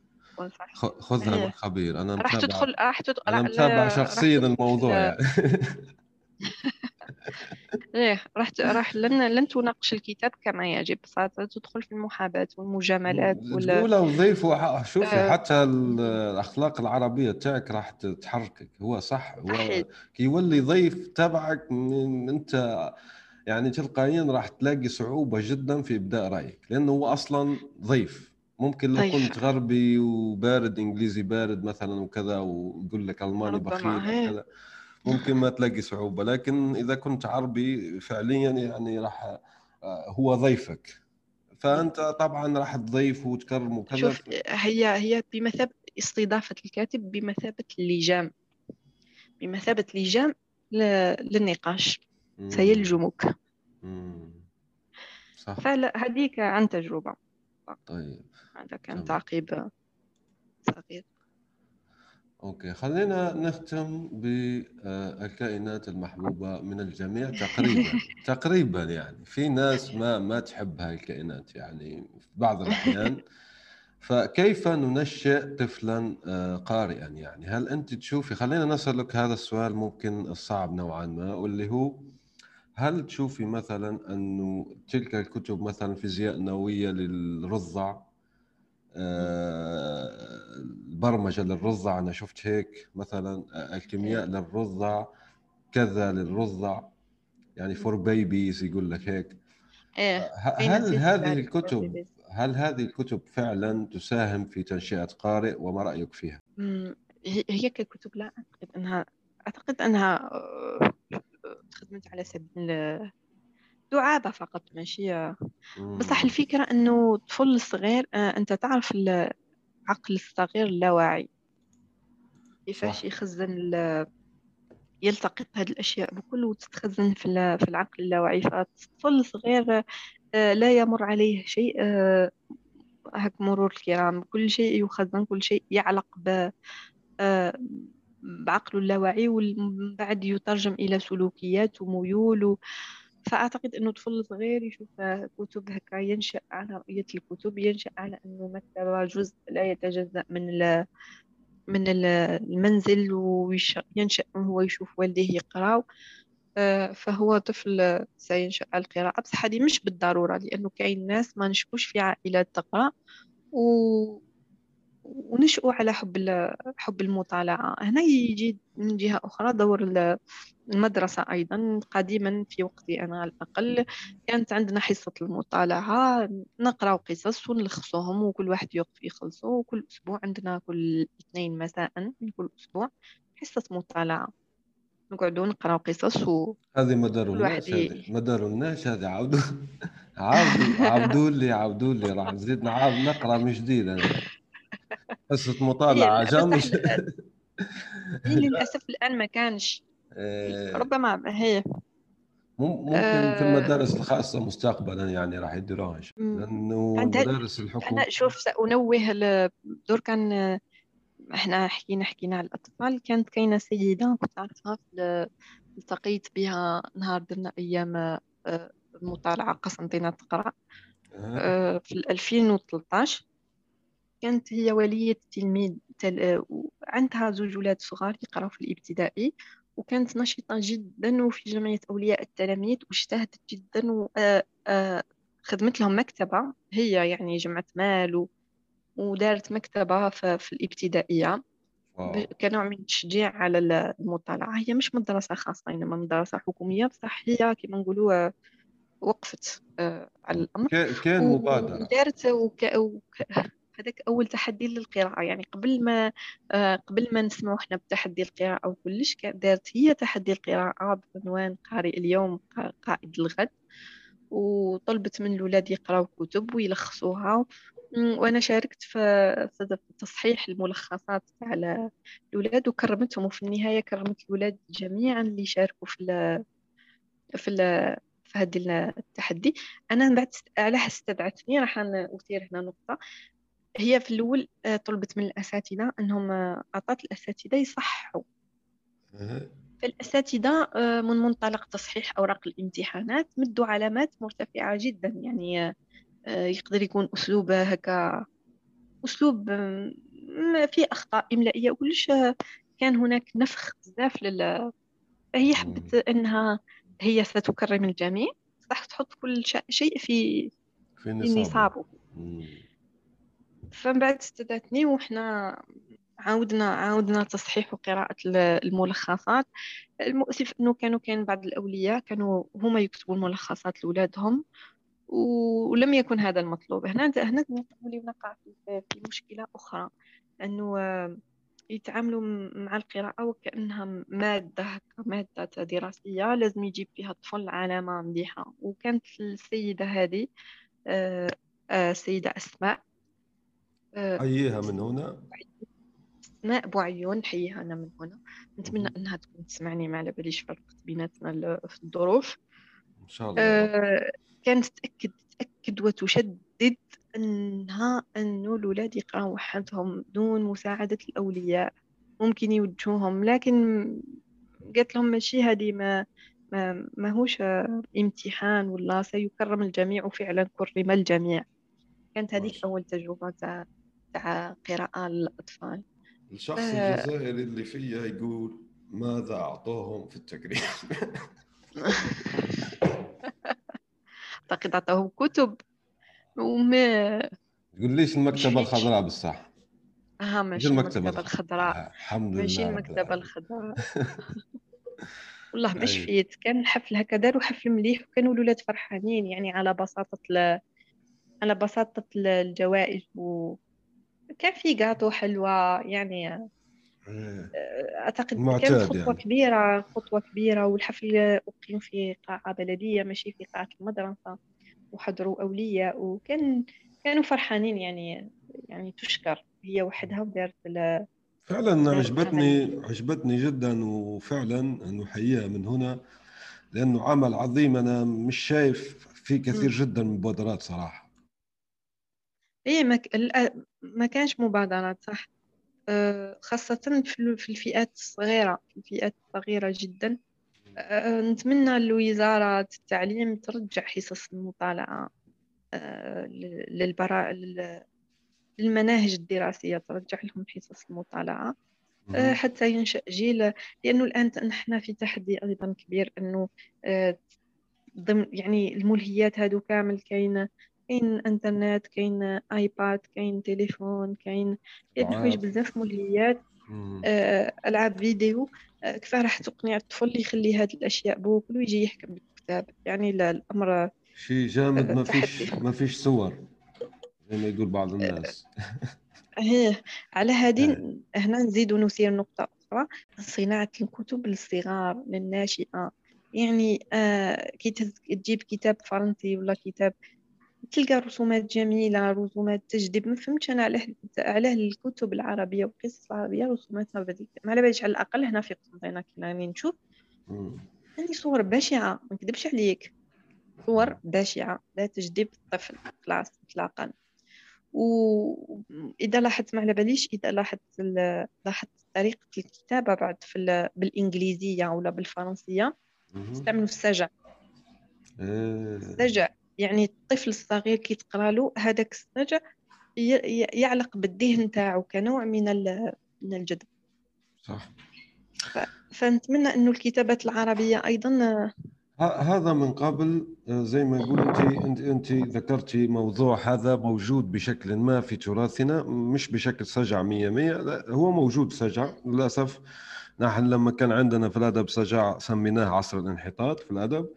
Speaker 1: خذها من. خبير.
Speaker 2: أنا راح تدخل راح تدخل
Speaker 1: أنا متابع شخصيا الموضوع يعني.
Speaker 2: إيه راح راح لن لن تناقش الكتاب كما يجب. ستدخل في المحاباة والمجاملات
Speaker 1: ولا تقولها وضيفوا شوفي آه. حتى الأخلاق العربية تاعك راح تحركك. هو صح. هو كي يولي ضيف تبعك من انت يعني تلقائيا راح تلاقي صعوبة جدا في إبداء رأيك لأنه هو أصلا ضيف. ممكن لو كنت غربي وبارد إنجليزي بارد مثلا وكذا ويقول لك ألماني بخيل وكذا ممكن ما تلاقي صعوبة لكن إذا كنت عربي فعليا يعني راح هو ضيفك. فأنت طبعا راح تضيف وتكرم وكذا.
Speaker 2: شوف هي هي بمثابه استضافة الكاتب بمثابة اللجام. بمثابة لجام للنقاش. سيلجمك. صح. فهذيك عن تجربة.
Speaker 1: طيب.
Speaker 2: هذا كان تعقيب صغير
Speaker 1: أوكي خلينا نختم بالكائنات المحبوبة من الجميع تقريبا تقريبا يعني. في ناس ما ما تحب هاي الكائنات يعني في بعض الأحيان. فكيف ننشئ طفلا آه، قارئا يعني؟ هل أنت تشوفي خلينا نسألك هذا السؤال ممكن الصعب نوعا ما واللي هو هل تشوفي مثلا أنه تلك الكتب مثلا فيزياء نووية للرضع؟ البرمجة للرضع أنا شفت هيك مثلا الكيمياء إيه. للرضع كذا للرضع يعني فور بيبيز يقول لك هيك
Speaker 2: إيه.
Speaker 1: هل هذه الكتب هل هذه الكتب فعلا تساهم في تنشئة قارئ وما رأيك فيها؟
Speaker 2: هي ككتب لا اعتقد انها أعتقد أنها آه، خدمت على سبيل دعابة فقط ماشي؟ بصح الفكرة أنه الطفل الصغير آه، أنت تعرف العقل الصغير اللاواعي. كيفاش يخزن يلتقط هذه الأشياء بكل وتتخزن في في العقل اللاواعي. فالطفل الصغير آه، لا يمر عليه شيء آه، هك مرور الكرام. كل شيء يخزن كل شيء يعلق ب بعقله اللاواعي ومن بعد يترجم إلى سلوكيات وميول فأعتقد أنه طفل صغير يشوف كتب هكا ينشأ على رؤية الكتب ينشأ على أنه مكتبة جزء لا يتجزأ من من المنزل وينشأ هو يشوف والديه يقراو آه، فهو طفل سينشأ على القراءة. بصح هذه مش بالضرورة لأنه كاين ناس ما نشكوش في عائلات تقرأ و ونشأوا على حب حب المطالعة هنا يجي من جهة أخرى دور المدرسة أيضا. قديما في وقتي أنا على الأقل. كانت عندنا حصة المطالعة نقرأ قصص ونلخصوهم وكل واحد يوقف يخلصه. وكل أسبوع عندنا كل اثنين مساء من كل أسبوع حصة مطالعة نقعدوا نقراو قصص و
Speaker 1: هذه مدار الناس هذه مدار الناس هذه عاودوا عاودوا عاودوا لي عاودوا لي. راح نزيد نعاود نقرأ من جديد أنا. حصة مطالعة جامش
Speaker 2: للأسف. الآن ما كانش. إيه. ربما هي.
Speaker 1: ممكن في المدارس الخاصة مستقبلا يعني راح يديروها لأنه مدارس الحكومة
Speaker 2: أنا شوف سأنوه دور كان إحنا حكينا حكينا على الأطفال. كانت كاينة سيدة كنت أعرفها التقيت بها نهار درنا أيام آه، المطالعة قسنطينة تقرأ آه، في 2013 كانت هي ولية تلميذ تل... عندها زوج ولاد صغار يقراو في الإبتدائي وكانت نشيطة جدا وفي جمعية أولياء التلاميذ واجتهدت جدا وخدمت لهم مكتبة هي يعني جمعت مال و... ودارت مكتبة في الإبتدائية. كنوع من التشجيع على المطالعة. هي مش مدرسة خاصة إنما مدرسة حكومية بصح هي كما نقولوا وقفت على الأمر.
Speaker 1: كان مبادرة.
Speaker 2: ودارت وك... وك... هذاك أول تحدي للقراءة. يعني قبل ما آه، قبل ما نسمعوا إحنا بتحدي القراءة وكلش دارت هي تحدي القراءة. بعنوان قارئ اليوم قائد الغد. وطلبت من الولاد يقراو كتب ويلخصوها. وأنا شاركت في تصحيح الملخصات تاع الاولاد وكرمتهم. وفي النهاية كرمت الاولاد جميعا اللي شاركوا في ال في ال في هذا التحدي. أنا من بعد علاه استدعتني. راح اثير هنا نقطة. هي في الأول آه، طلبت من الأساتذة أنهم آه، أعطت الأساتذة يصححوا. فالاساتذه آه، من منطلق تصحيح أوراق الامتحانات مدوا علامات مرتفعة جدا يعني يقدر يكون أسلوب هكا أسلوب فيه أخطاء إملائية وكلش كان هناك نفخ بزاف لل فهي حبت إنها هي ستكرم الجميع صح تحط كل شيء في
Speaker 1: في نصابه.
Speaker 2: فمن بعد استدعتني وحنا عاودنا عاودنا تصحيح وقراءة الملخصات. المؤسف انه كانوا كان بعض الأولياء كانوا هما يكتبوا الملخصات لاولادهم ولم يكن هذا المطلوب. هنا هنا نولي نقع في مشكلة أخرى أنه يتعاملوا مع القراءة وكأنها مادة مادة دراسية لازم يجيب فيها الطفل علامة مليحة. وكانت السيدة هذه السيدة آه، آه، أسماء
Speaker 1: حييها من هنا؟
Speaker 2: أسماء بوعيون حييها أنا من هنا. نتمنى أنها تكون تسمعني ما على باليش فرقت بيناتنا في الظروف.
Speaker 1: إن شاء الله. آه
Speaker 2: كانت تأكد تأكد وتشدد أنها أنه الأولاد يقراوا وحدهم دون مساعدة الأولياء. ممكن يوجهوهم لكن قالت لهم ماشي هذه ما ما ماهوش امتحان ولا سيكرم الجميع وفعلا كرم الجميع. كانت هذيك أول تجربة تاع تاع قراءة للأطفال.
Speaker 1: الشخص ف... الجزائري اللي فيا يقول ماذا أعطوهم في التكريم
Speaker 2: أعتقد أعطوهم كتب وما
Speaker 1: تقول ليش المكتبة الخضراء بالصح؟
Speaker 2: آه ماشي المكتبة الخضراء؟
Speaker 1: آه، الحمد لله
Speaker 2: ماشي المكتبة الخضراء. والله ما شفيت كان الحفل هكا داروا حفل مليح وكانوا الولاد فرحانين يعني على بساطة ل... على بساطة الجوائز و كان في قاطو حلوة يعني إيه. أعتقد كانت خطوة يعني. كبيرة خطوة كبيرة والحفل أقيم في قاعة بلدية ماشي في قاعة المدرسة وحضروا أولياء وكان كانوا فرحانين يعني يعني تشكر. هي وحدها ودارت
Speaker 1: فعلا عجبتني عجبتني جدا وفعلا نحييها من هنا لأنه عمل عظيم. أنا مش شايف في كثير جدا من المبادرات صراحة.
Speaker 2: إيه ما, ما كانش مبادرات صح؟ خاصة في الفئات الصغيرة في الفئات الصغيرة جدا. نتمنى الوزارة التعليم ترجع حصص المطالعة للبراء للمناهج الدراسية ترجع لهم حصص المطالعة. حتى ينشأ جيل لأنه الآن نحن في تحدي أيضا كبير أنه ضمن يعني الملهيات هادو كامل كاين كاين انترنت كاين آيباد كاين تليفون كاين حوايج بزاف ملهيات آه، ألعاب فيديو. آه، كيف راح تقنع الطفل يخلي هذه الأشياء بوكل ويجي يحكم بالكتاب. يعني لا الأمر
Speaker 1: شيء جامد ما فيش ما فيش صور. زي ما يقول بعض الناس.
Speaker 2: هيه على هذه هنا نزيد ونثير نقطة أخرى. صناعة الكتب للصغار للناشئة. يعني آه كي تجيب كتاب فرنسي ولا كتاب تلقى رسومات جميلة رسومات تجذب ما فهمتش أنا علاه علاه الكتب العربية والقصص العربية رسوماتها بذيك ما على باليش على الأقل هنا في قسنطينة كي راني نشوف. عندي صور بشعة ما نكذبش عليك. صور بشعة لا تجذب الطفل خلاص إطلاقا وإذا لاحظت ما على باليش إذا لاحظت لاحظت طريقة الكتابة بعد في بالإنجليزية ولا بالفرنسية. استعملوا السجع.
Speaker 1: إيه.
Speaker 2: السجع. يعني الطفل الصغير كي تقرا له هذاك السجع يعلق بالذهن تاعو كنوع من من الجذب
Speaker 1: صح.
Speaker 2: فنتمنى أنه الكتابات العربية أيضا
Speaker 1: هذا من قبل آه، زي ما قلتي انت أنت ذكرتي موضوع هذا موجود بشكل ما في تراثنا مش بشكل سجع 100 100 لا هو موجود سجع للأسف. نحن لما كان عندنا في الأدب سجع سميناه عصر الانحطاط في الأدب.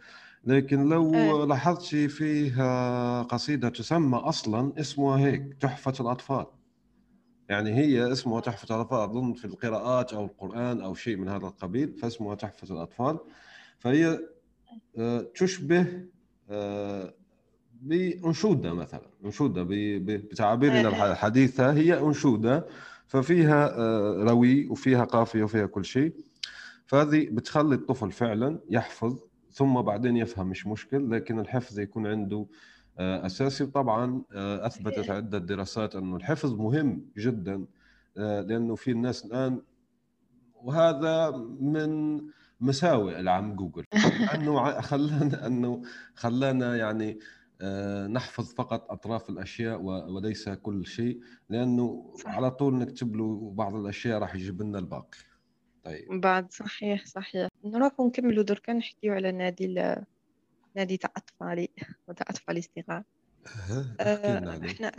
Speaker 1: لكن لو أه. لاحظت فيها قصيدة تسمى أصلا اسمها هيك تحفة الأطفال. يعني هي اسمها تحفة الأطفال أظن في القراءات أو القرآن أو شيء من هذا القبيل فاسمها تحفة الأطفال. فهي آه، تشبه آه، بأنشودة مثلا أنشودة بتعابيرنا الحديثة هي أنشودة. ففيها آه، روي وفيها قافية وفيها كل شيء. فهذه بتخلي الطفل فعلا يحفظ ثم بعدين يفهم مش مشكل لكن الحفظ يكون عنده آه، أساسي. طبعا آه، أثبتت عدة دراسات إنه الحفظ مهم جدا لأنه في الناس الآن وهذا من مساوئ العم جوجل. إنه خلانا إنه خلانا يعني آه، نحفظ فقط أطراف الأشياء وليس كل شيء لأنه صح. على طول نكتب له بعض الأشياء راح يجيب لنا الباقي.
Speaker 2: طيب. بعد صحيح صحيح. نروح نكملوا دركا نحكيو على نادي ال... نادي تاع أطفالي وتاع أطفالي الصغار. آه إحنا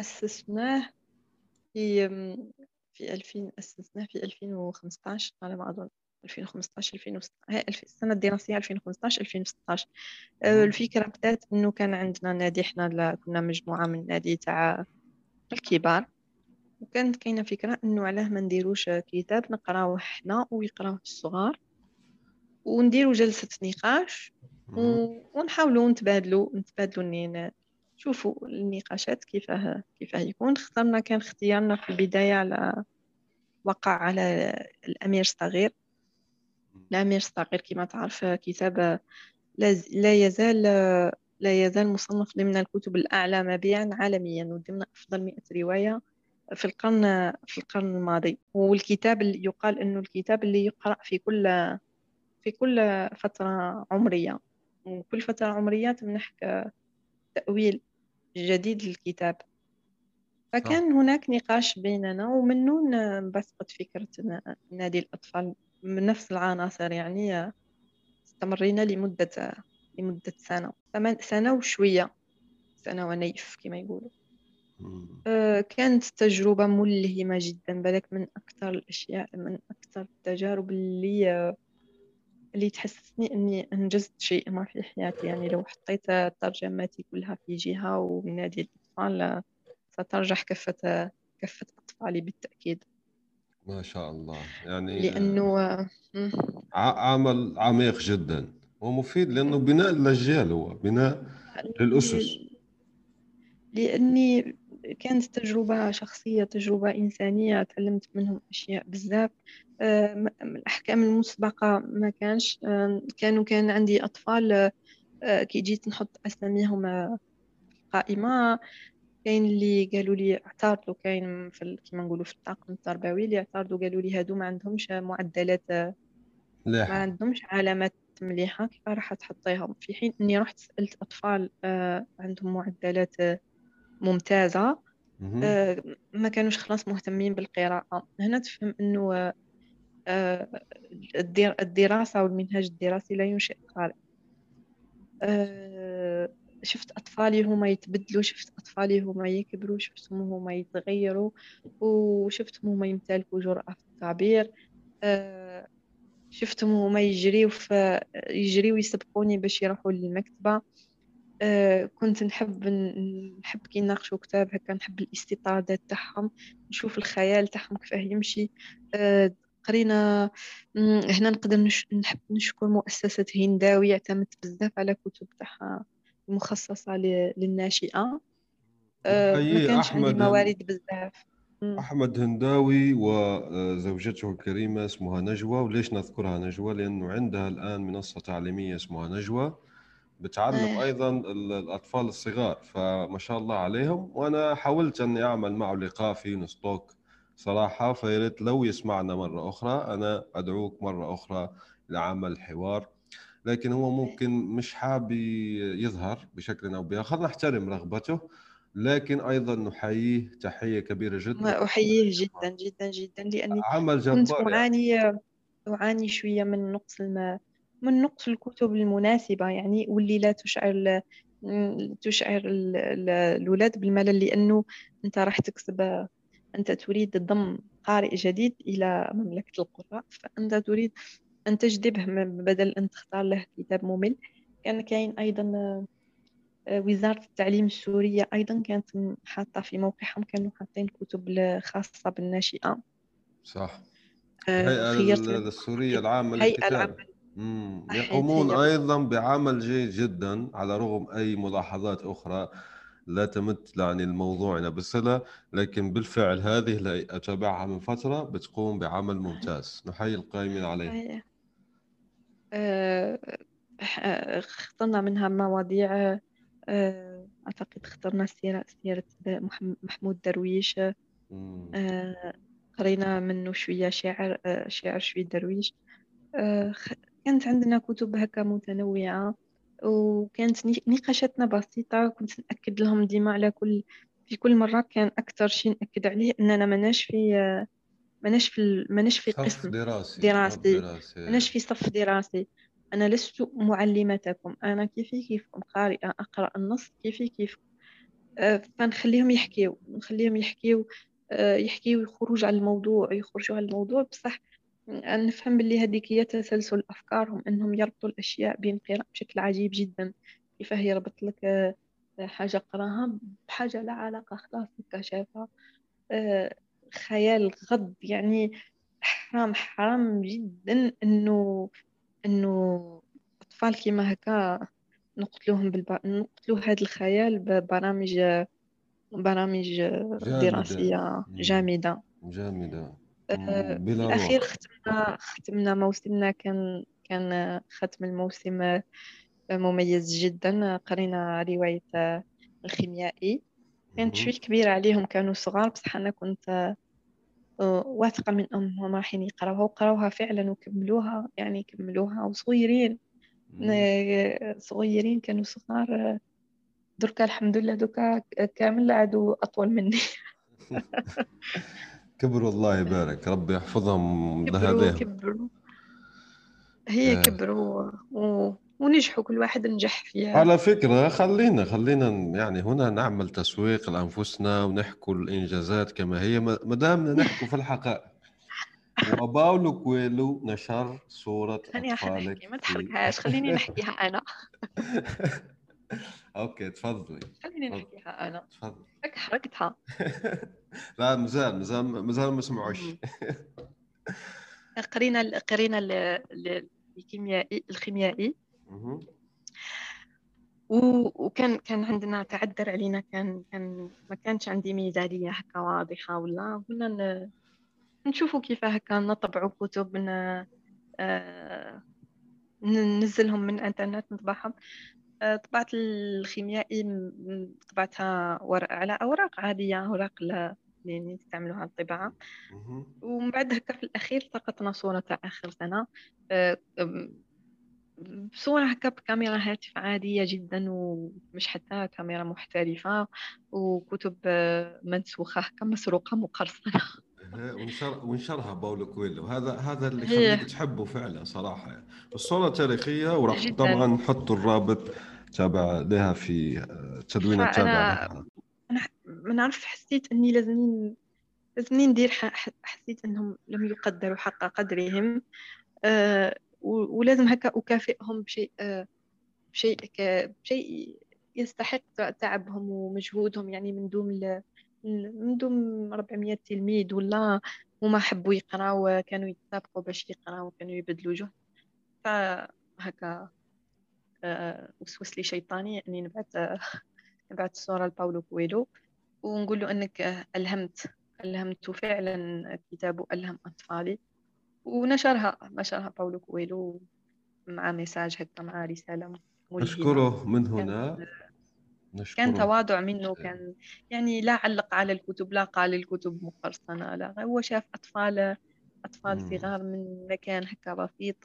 Speaker 2: أسسناه في في 2000 أسسناه في 2015 على ما أظن 2015 2016 السنة الدراسية 2015 2016 الفكرة بدات إنه كان عندنا نادي إحنا كنا مجموعة من نادي تاع الكبار. وكانت كاينة فكرة إنه علاه ما نديروش كتاب نقراوه حنا ويقراوه الصغار. ونديروا جلسة نقاش ونحاولوا نتبادلوا نتبادلوا نين شوفوا النقاشات كيفاه كيفاه يكون. اخترنا كان اختيارنا في البداية على وقع على الأمير الصغير. الأمير الصغير كما تعرف كتاب لا يزال لا يزال مصنف ضمن الكتب الأعلى مبيعا عالميا وضمن أفضل مئة رواية في القرن في القرن الماضي. والكتاب اللي يقال إنه الكتاب اللي يقرأ في كل في كل فترة عمرية. وكل فترة عمرية تمنحك تأويل جديد للكتاب. فكان هناك نقاش بيننا ومنه انبثقت فكرة نادي الأطفال. من نفس العناصر يعني استمرينا لمدة لمدة سنة. سنة وشوية. سنة ونيف كما يقولوا. آه، كانت تجربة ملهمة جدا بالك من أكثر الأشياء من أكثر التجارب اللي اللي تحسسني أني أنجزت شيء ما في حياتي. يعني لو حطيت ترجماتي كلها في جهة ومن نادي الأطفال سترجح كفة كفة أطفالي بالتأكيد.
Speaker 1: ما شاء الله. يعني
Speaker 2: لأنه
Speaker 1: عمل عميق جدا ومفيد لأنه بناء الأجيال هو بناء للأسس.
Speaker 2: لأني كانت تجربة شخصية تجربة إنسانية تعلمت منهم أشياء بزاف. آه، الأحكام المسبقة ما كانش آه، كانوا كان عندي أطفال آه، كي جيت نحط أساميهم في القائمة كاين اللي قالوا لي اعترضوا كاين في كيما نقولوا في الطاقم التربوي اللي اعترضوا قالوا لي هادو ما عندهمش معدلات ما عندهمش علامات مليحة كيف راح تحطيهم؟ في حين إني رحت سألت أطفال آه، عندهم معدلات ممتازة. آه، ما كانوش خلاص مهتمين بالقراءة. هنا تفهم إنه آه، الدراسة والمنهاج الدراسي لا ينشئ قارئ. شفت أطفالي هما يتبدلوا شفت أطفالي هما يكبروا شفتهم هما يتغيروا وشفتهم هما يمتلكوا جرأة في التعبير. آه، شفتهم هما يجريو يجريو يسبقوني باش يروحوا للمكتبة. آه، كنت نحب نحب كي نناقشوا كتاب هكا نحب الاستطرادات تاعهم نشوف الخيال تاعهم كيفاه يمشي. آه، قرينا هنا نقدر نحب نشكر مؤسسة هنداوي اعتمدت بزاف على كتب تاعها مخصصة للناشئة. آه، ما كانش عندي موارد بزاف.
Speaker 1: أحمد هنداوي وزوجته الكريمة اسمها نجوى وليش نذكرها نجوى؟ لأنه عندها الآن منصة تعليمية اسمها نجوى. بتعلم أيه. أيضا الأطفال الصغار فما شاء الله عليهم. وأنا حاولت أني أعمل معه لقاء في نستوك صراحة فياريت لو يسمعنا مرة أخرى. أنا أدعوك مرة أخرى لعمل حوار. لكن هو ممكن مش حاب يظهر بشكل أو بآخر. نحترم رغبته لكن أيضا نحييه تحية كبيرة جدا.
Speaker 2: أحييه جدا جدا جدا لأني عمل جبار كنت يعني. أعاني أعاني شوية من نقص الم... من نقص الكتب المناسبة يعني واللي لا تشعر تشعر الاولاد بالملل لأنه أنت راح تكسب أنت تريد ضم قارئ جديد إلى مملكة القراء فأنت تريد أن تجذبه بدل أن تختار له كتاب ممل. كان كاين أيضا آه، وزارة التعليم السورية أيضا كانت حاطة في موقعهم كانوا حاطين كتب خاصة بالناشئة.
Speaker 1: صح. الهيئة السورية العامة
Speaker 2: العامة
Speaker 1: مم. يقومون
Speaker 2: هي
Speaker 1: أيضا بعمل جيد جدا على رغم أي ملاحظات أخرى لا تمت يعني لموضوعنا بصلة لكن بالفعل هذه اللي أتابعها من فترة بتقوم بعمل ممتاز. نحيي القائمين عليه.
Speaker 2: آه، اخترنا منها مواضيع آه، أعتقد اخترنا سيرة سيرة محم- محمود درويش. آه، قرينا منه شوية شعر شعر شوية درويش. كانت عندنا كتب هكا متنوعة وكانت نقاشاتنا بسيطة كنت نأكد لهم ديما على كل في كل مرة كان أكثر شيء نأكد عليه أننا مناش في مناش في مناش في قسم
Speaker 1: دراسي
Speaker 2: دراسي مناش في صف دراسي. أنا لست معلمتكم أنا كيفي كيفكم قارئة أقرأ النص كيفي كيفكم. آه، فنخليهم يحكيو نخليهم يحكيو آه، يحكيو الخروج على الموضوع يخرجوا على الموضوع بصح نفهم باللي هذيك هي تسلسل أفكارهم أنهم يربطوا الأشياء بين قراءة بشكل عجيب جدا. كيفاه يربط لك آه، حاجة قراها؟ بحاجة لا علاقة خلاص هكا شافها آه، خيال غض يعني حرام حرام جدا إنه إنه أطفال كيما هكا نقتلوهم بالب... نقتلو هذا الخيال ببرامج برامج
Speaker 1: جامدة.
Speaker 2: دراسية
Speaker 1: مم.
Speaker 2: آه،
Speaker 1: روح
Speaker 2: ختمنا ختمنا موسمنا كان كان ختم الموسم مميز جدا. قرينا رواية الخيميائي. كانت. شوي كبيرة عليهم كانوا صغار. بصح أنا كنت آه، واثقة من أنهم رايحين يقراوها وقراوها فعلا وكملوها يعني كملوها وصغيرين. آه، صغيرين كانوا صغار. دركا الحمد لله دركا كامل عادوا أطول مني.
Speaker 1: كبروا الله يبارك ربي يحفظهم
Speaker 2: كبروا كبروا. هي
Speaker 1: آه.
Speaker 2: كبروا و... ونجحوا كل واحد نجح فيها.
Speaker 1: على فكرة خلينا خلينا يعني هنا نعمل تسويق لأنفسنا ونحكوا الإنجازات كما هي ما دامنا نحكوا في الحقائق. وباولو كويلو نشر صورة أطفالك
Speaker 2: نحكي ما
Speaker 1: في
Speaker 2: تحرقهاش خليني نحكيها أنا.
Speaker 1: أوكي تفضلي.
Speaker 2: خليني. نحكيها أنا.
Speaker 1: تفضل.
Speaker 2: هك حرقتها
Speaker 1: لا مازال مازال مازال ما سمعوش.
Speaker 2: قرينا ال- قرينا ال- ال- الكيميائي الخيميائي. وكان كان عندنا تعذر علينا كان كان ما كانش عندي ميزانية هكا واضحة ولا قلنا نشوفوا كيف هكا نطبعوا كتب آه، ننزلهم من الإنترنت نطبعهم. طبعت الخيميائي م- طبعتها ورق على أوراق عادية أوراق اللي نستعملوها للطباعة
Speaker 1: مهم.
Speaker 2: ومن بعد هكا في الأخير التقطنا صورة تاع آخر سنة آه، بصورة هكا بكاميرا هاتف عادية جدا ومش حتى كاميرا محترفة وكتب آه، منسوخة هكا مسروقة مقرصنة
Speaker 1: إيه، ونشر ونشرها باولو كويلو هذا هذا اللي
Speaker 2: هي.
Speaker 1: يخليك تحبه فعلا صراحة يعني الصورة تاريخية وراح. طبعا نحط الرابط تابع لها في آه،
Speaker 2: فأنا
Speaker 1: لها.
Speaker 2: أنا ما نعرف حسيت أني لازمني لازمني ندير حسيت أنهم لم يقدروا حق قدرهم و- ولازم هكا أكافئهم بشيء آه، بشيء بشيء يستحق تعبهم ومجهودهم. يعني من دوم من دوم 400 تلميذ ولا هما حبوا يقراو كانوا يتسابقوا باش يقراو كانوا يبذلوا جهد. فهكا وسوس لي شيطاني إني نبعث نبعث صورة لباولو كويلو. ونقول له إنك آه، ألهمت ألهمت فعلا كتابه ألهم أطفالي. ونشرها نشرها باولو كويلو مع message هكا مع رسالة
Speaker 1: نشكره من هنا.
Speaker 2: كان
Speaker 1: نشكره.
Speaker 2: تواضع منه كان يعني لا علق على الكتب لا قال الكتب مقرصنة لا هو شاف أطفال أطفال
Speaker 1: مم.
Speaker 2: صغار من مكان هكا بسيط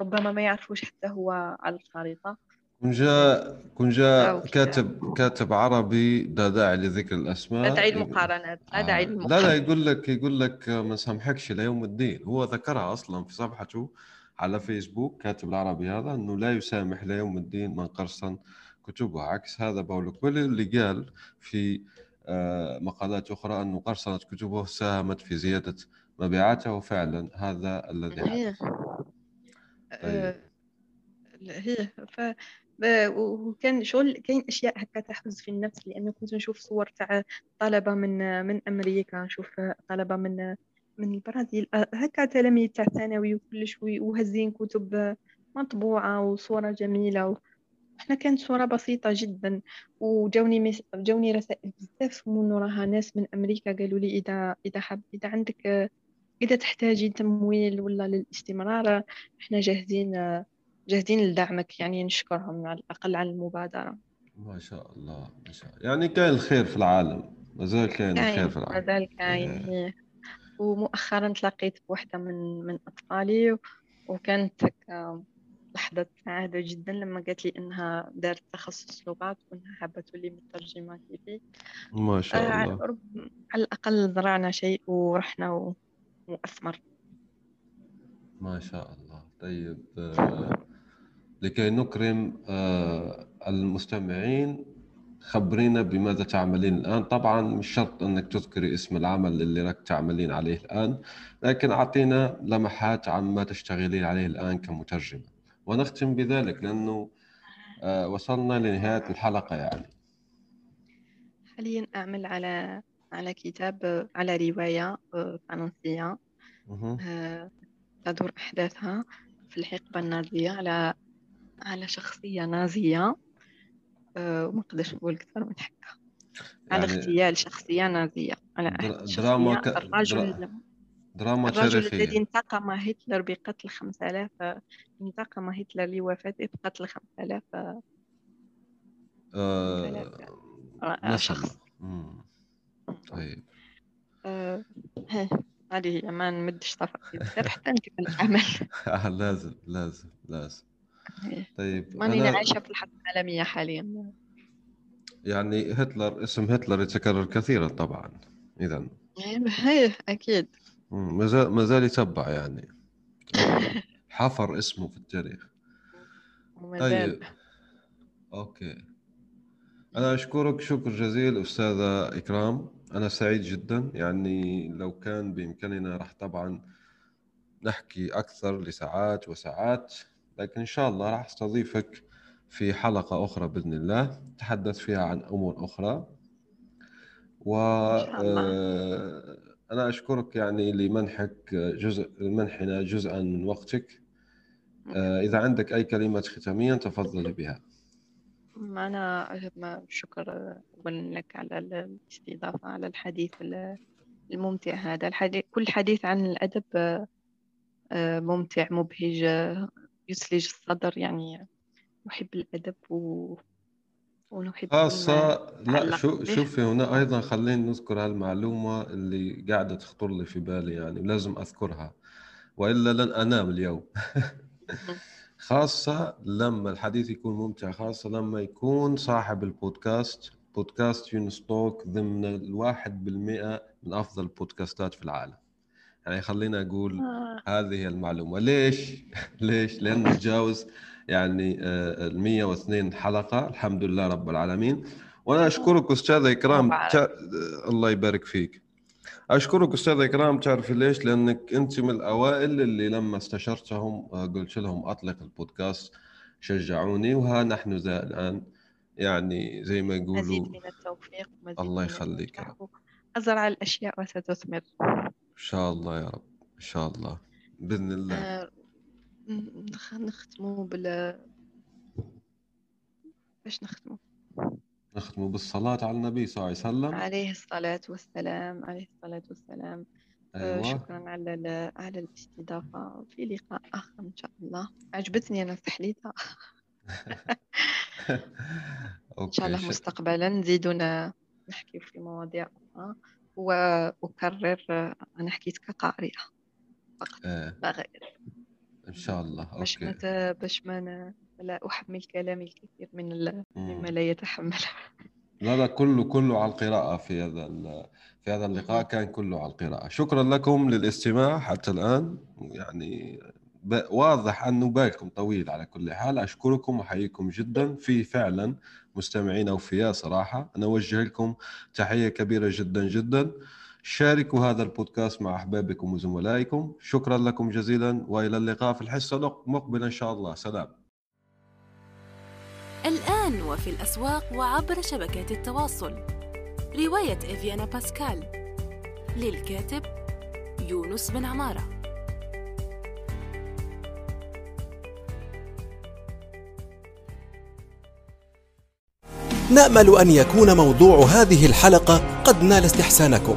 Speaker 2: ربما ما يعرفوش حتى هو على الخريطة
Speaker 1: كون جاء كون جاء
Speaker 2: أو كتاب.
Speaker 1: كاتب كاتب عربي لا داعي لذكر الأسماء
Speaker 2: لا داعي
Speaker 1: يقول-
Speaker 2: للمقارنات لا
Speaker 1: آه،
Speaker 2: داعي
Speaker 1: لا لا
Speaker 2: للمقارنات
Speaker 1: يقول لك يقول لك ما سامحكش ليوم الدين هو ذكرها أصلا في صفحته على فيسبوك كاتب العربي هذا إنه لا يسامح ليوم الدين من قرصن كتبه عكس هذا باولو كويلو اللي قال في آه، مقالات أخرى إنه قرصنة كتبه ساهمت في زيادة مبيعاته وفعلا هذا الذي
Speaker 2: هي.
Speaker 1: حدث.
Speaker 2: آه، هي. ف وكان شغل كاين أشياء هكا تحفز في النفس لأنه كنت نشوف صور تاع طلبة من من أمريكا نشوف طلبة من من البرازيل. آه، هكا تلاميذ تاع ثانوي وكلش وهزين كتب مطبوعة وصورة جميلة و... إحنا كانت صورة بسيطة جدا. وجوني مس... جوني رسائل بزاف من وراها ناس من أمريكا قالوا لي إذا إذا حب إذا عندك إذا تحتاجي تمويل ولا للاستمرار إحنا جاهزين جاهزين لدعمك يعني نشكرهم على الأقل على المبادرة.
Speaker 1: ما شاء الله ما شاء الله. يعني كاين الخير في العالم. مازال كاين الخير في العالم.
Speaker 2: مازال كاين إيه. ومؤخرا تلاقيت بوحدة من من أطفالي وكانت لحظة سعادة جدا لما قالت لي إنها دارت تخصص لغات وإنها حابة تولي مترجمة كيفي
Speaker 1: ما شاء
Speaker 2: آه،
Speaker 1: الله.
Speaker 2: على على الأقل زرعنا شيء ورحنا و... وأثمر.
Speaker 1: ما شاء الله. طيب آه، لكي نكرم آه، المستمعين خبرينا بماذا تعملين الآن. طبعا مش شرط أنك تذكري اسم العمل اللي راك تعملين عليه الآن لكن أعطينا لمحات عن ما تشتغلين عليه الآن كمترجمة. ونختم بذلك لأنه آه، وصلنا لنهاية الحلقة يعني.
Speaker 2: حاليا أعمل على على كتاب على رواية آه، فرنسية. آه، تدور أحداثها في الحقبة النازية على على شخصية نازية آه، وما نقدرش نقول أكثر من هكا على
Speaker 1: يعني
Speaker 2: اغتيال شخصية نازية على
Speaker 1: دراما ك...
Speaker 2: الرجل
Speaker 1: درا... دراما
Speaker 2: الرجل الذي انتقم هتلر بقتل 5000 انتقم هتلر لوفاته بقتل 5000
Speaker 1: آه...
Speaker 2: آه، شخص.
Speaker 1: مم. طيب.
Speaker 2: آه، هذه هي ما نمدش تفاصيل بزاف حتى نكمل العمل.
Speaker 1: لازم لازم لازم. طيب
Speaker 2: ماني
Speaker 1: أنا
Speaker 2: عايشة في الحرب العالمية حاليا.
Speaker 1: يعني هتلر اسم هتلر يتكرر كثيرا طبعا. إذا
Speaker 2: هي أكيد.
Speaker 1: مم، ما زال ما زال يتبع يعني. حفر اسمه في التاريخ. طيب. أوكي. أنا أشكرك شكر جزيل أستاذة إكرام. أنا سعيد جدا. يعني لو كان بإمكاننا راح طبعا نحكي أكثر لساعات وساعات لكن إن شاء الله راح أستضيفك في حلقة أخرى بإذن الله. نتحدث فيها عن أمور أخرى. و
Speaker 2: إن.
Speaker 1: آه، أنا أشكرك يعني لمنحك جزء منحنا جزءا من وقتك. آه، إذا عندك أي كلمات ختامية تفضلي بها.
Speaker 2: أنا ما شكر أولا لك على الاستضافة على الحديث ال- الممتع هذا. الحديث كل حديث عن الأدب آه، ممتع مبهج آه، يثلج الصدر. يعني نحب الأدب و... ونحب
Speaker 1: خاصة لا شو. شوفي هنا أيضا خليني نذكر هالمعلومة اللي قاعدة تخطر لي في بالي يعني لازم أذكرها وإلا لن أنام اليوم. خاصة لما الحديث يكون ممتع خاصة لما يكون صاحب البودكاست بودكاست يونس توك ضمن الواحد بالمئة من أفضل البودكاستات في العالم. يعني خلينا أقول
Speaker 2: آه،
Speaker 1: هذه المعلومة. ليش؟ ليش؟ لأنه تجاوز يعني آه، ال 102 حلقة. الحمد لله رب العالمين. وأنا أشكرك أستاذة إكرام. آه، الله يبارك فيك. أشكرك أستاذة إكرام تعرفي ليش؟ لأنك أنت من الأوائل اللي لما استشرتهم آه، قلت لهم أطلق البودكاست شجعوني وها نحن ذا الآن يعني زي ما
Speaker 2: مزيد
Speaker 1: يقولوا
Speaker 2: من التوفيق ومزيد
Speaker 1: الله يخليك.
Speaker 2: أزرع الأشياء وستثمر
Speaker 1: إن شاء الله يا رب إن شاء الله بإذن الله
Speaker 2: آه، نخ- نختموا بال باش نختموا
Speaker 1: نختم بالصلاة على النبي صلى الله عليه وسلم.
Speaker 2: عليه الصلاة والسلام عليه الصلاة والسلام. آه،
Speaker 1: أيوة.
Speaker 2: شكرا على ال- على الاستضافة. في لقاء آخر إن شاء الله. عجبتني أنا التحليطة إن شاء
Speaker 1: أوكي
Speaker 2: الله. مستقبلا نزيدنا نحكي في مواضيع أخرى. وأكرر أنا حكيت كقارئة فقط
Speaker 1: آه.
Speaker 2: لا غير.
Speaker 1: إن شاء الله.
Speaker 2: باش ما okay. باش ما لا أحمل كلامي الكثير من مما
Speaker 1: مم.
Speaker 2: لا يتحمل
Speaker 1: لا لا كله كله على القراءة في هذا في هذا اللقاء كان كله على القراءة. شكرا لكم للاستماع حتى الآن. يعني واضح أنه بالكم طويل على كل حال. أشكركم وأحييكم جدا في فعلا مستمعين أوفياء صراحة. أنا أوجه لكم تحية كبيرة جدا جدا. شاركوا هذا البودكاست مع أحبابكم وزملائكم. شكرا لكم جزيلا وإلى اللقاء في الحصة المقبلة إن شاء الله. سلام.
Speaker 3: الآن وفي الأسواق وعبر شبكات التواصل. رواية إفيانا باسكال. للكاتب يونس بن عمارة.
Speaker 4: نأمل أن يكون موضوع هذه الحلقة قد نال استحسانكم.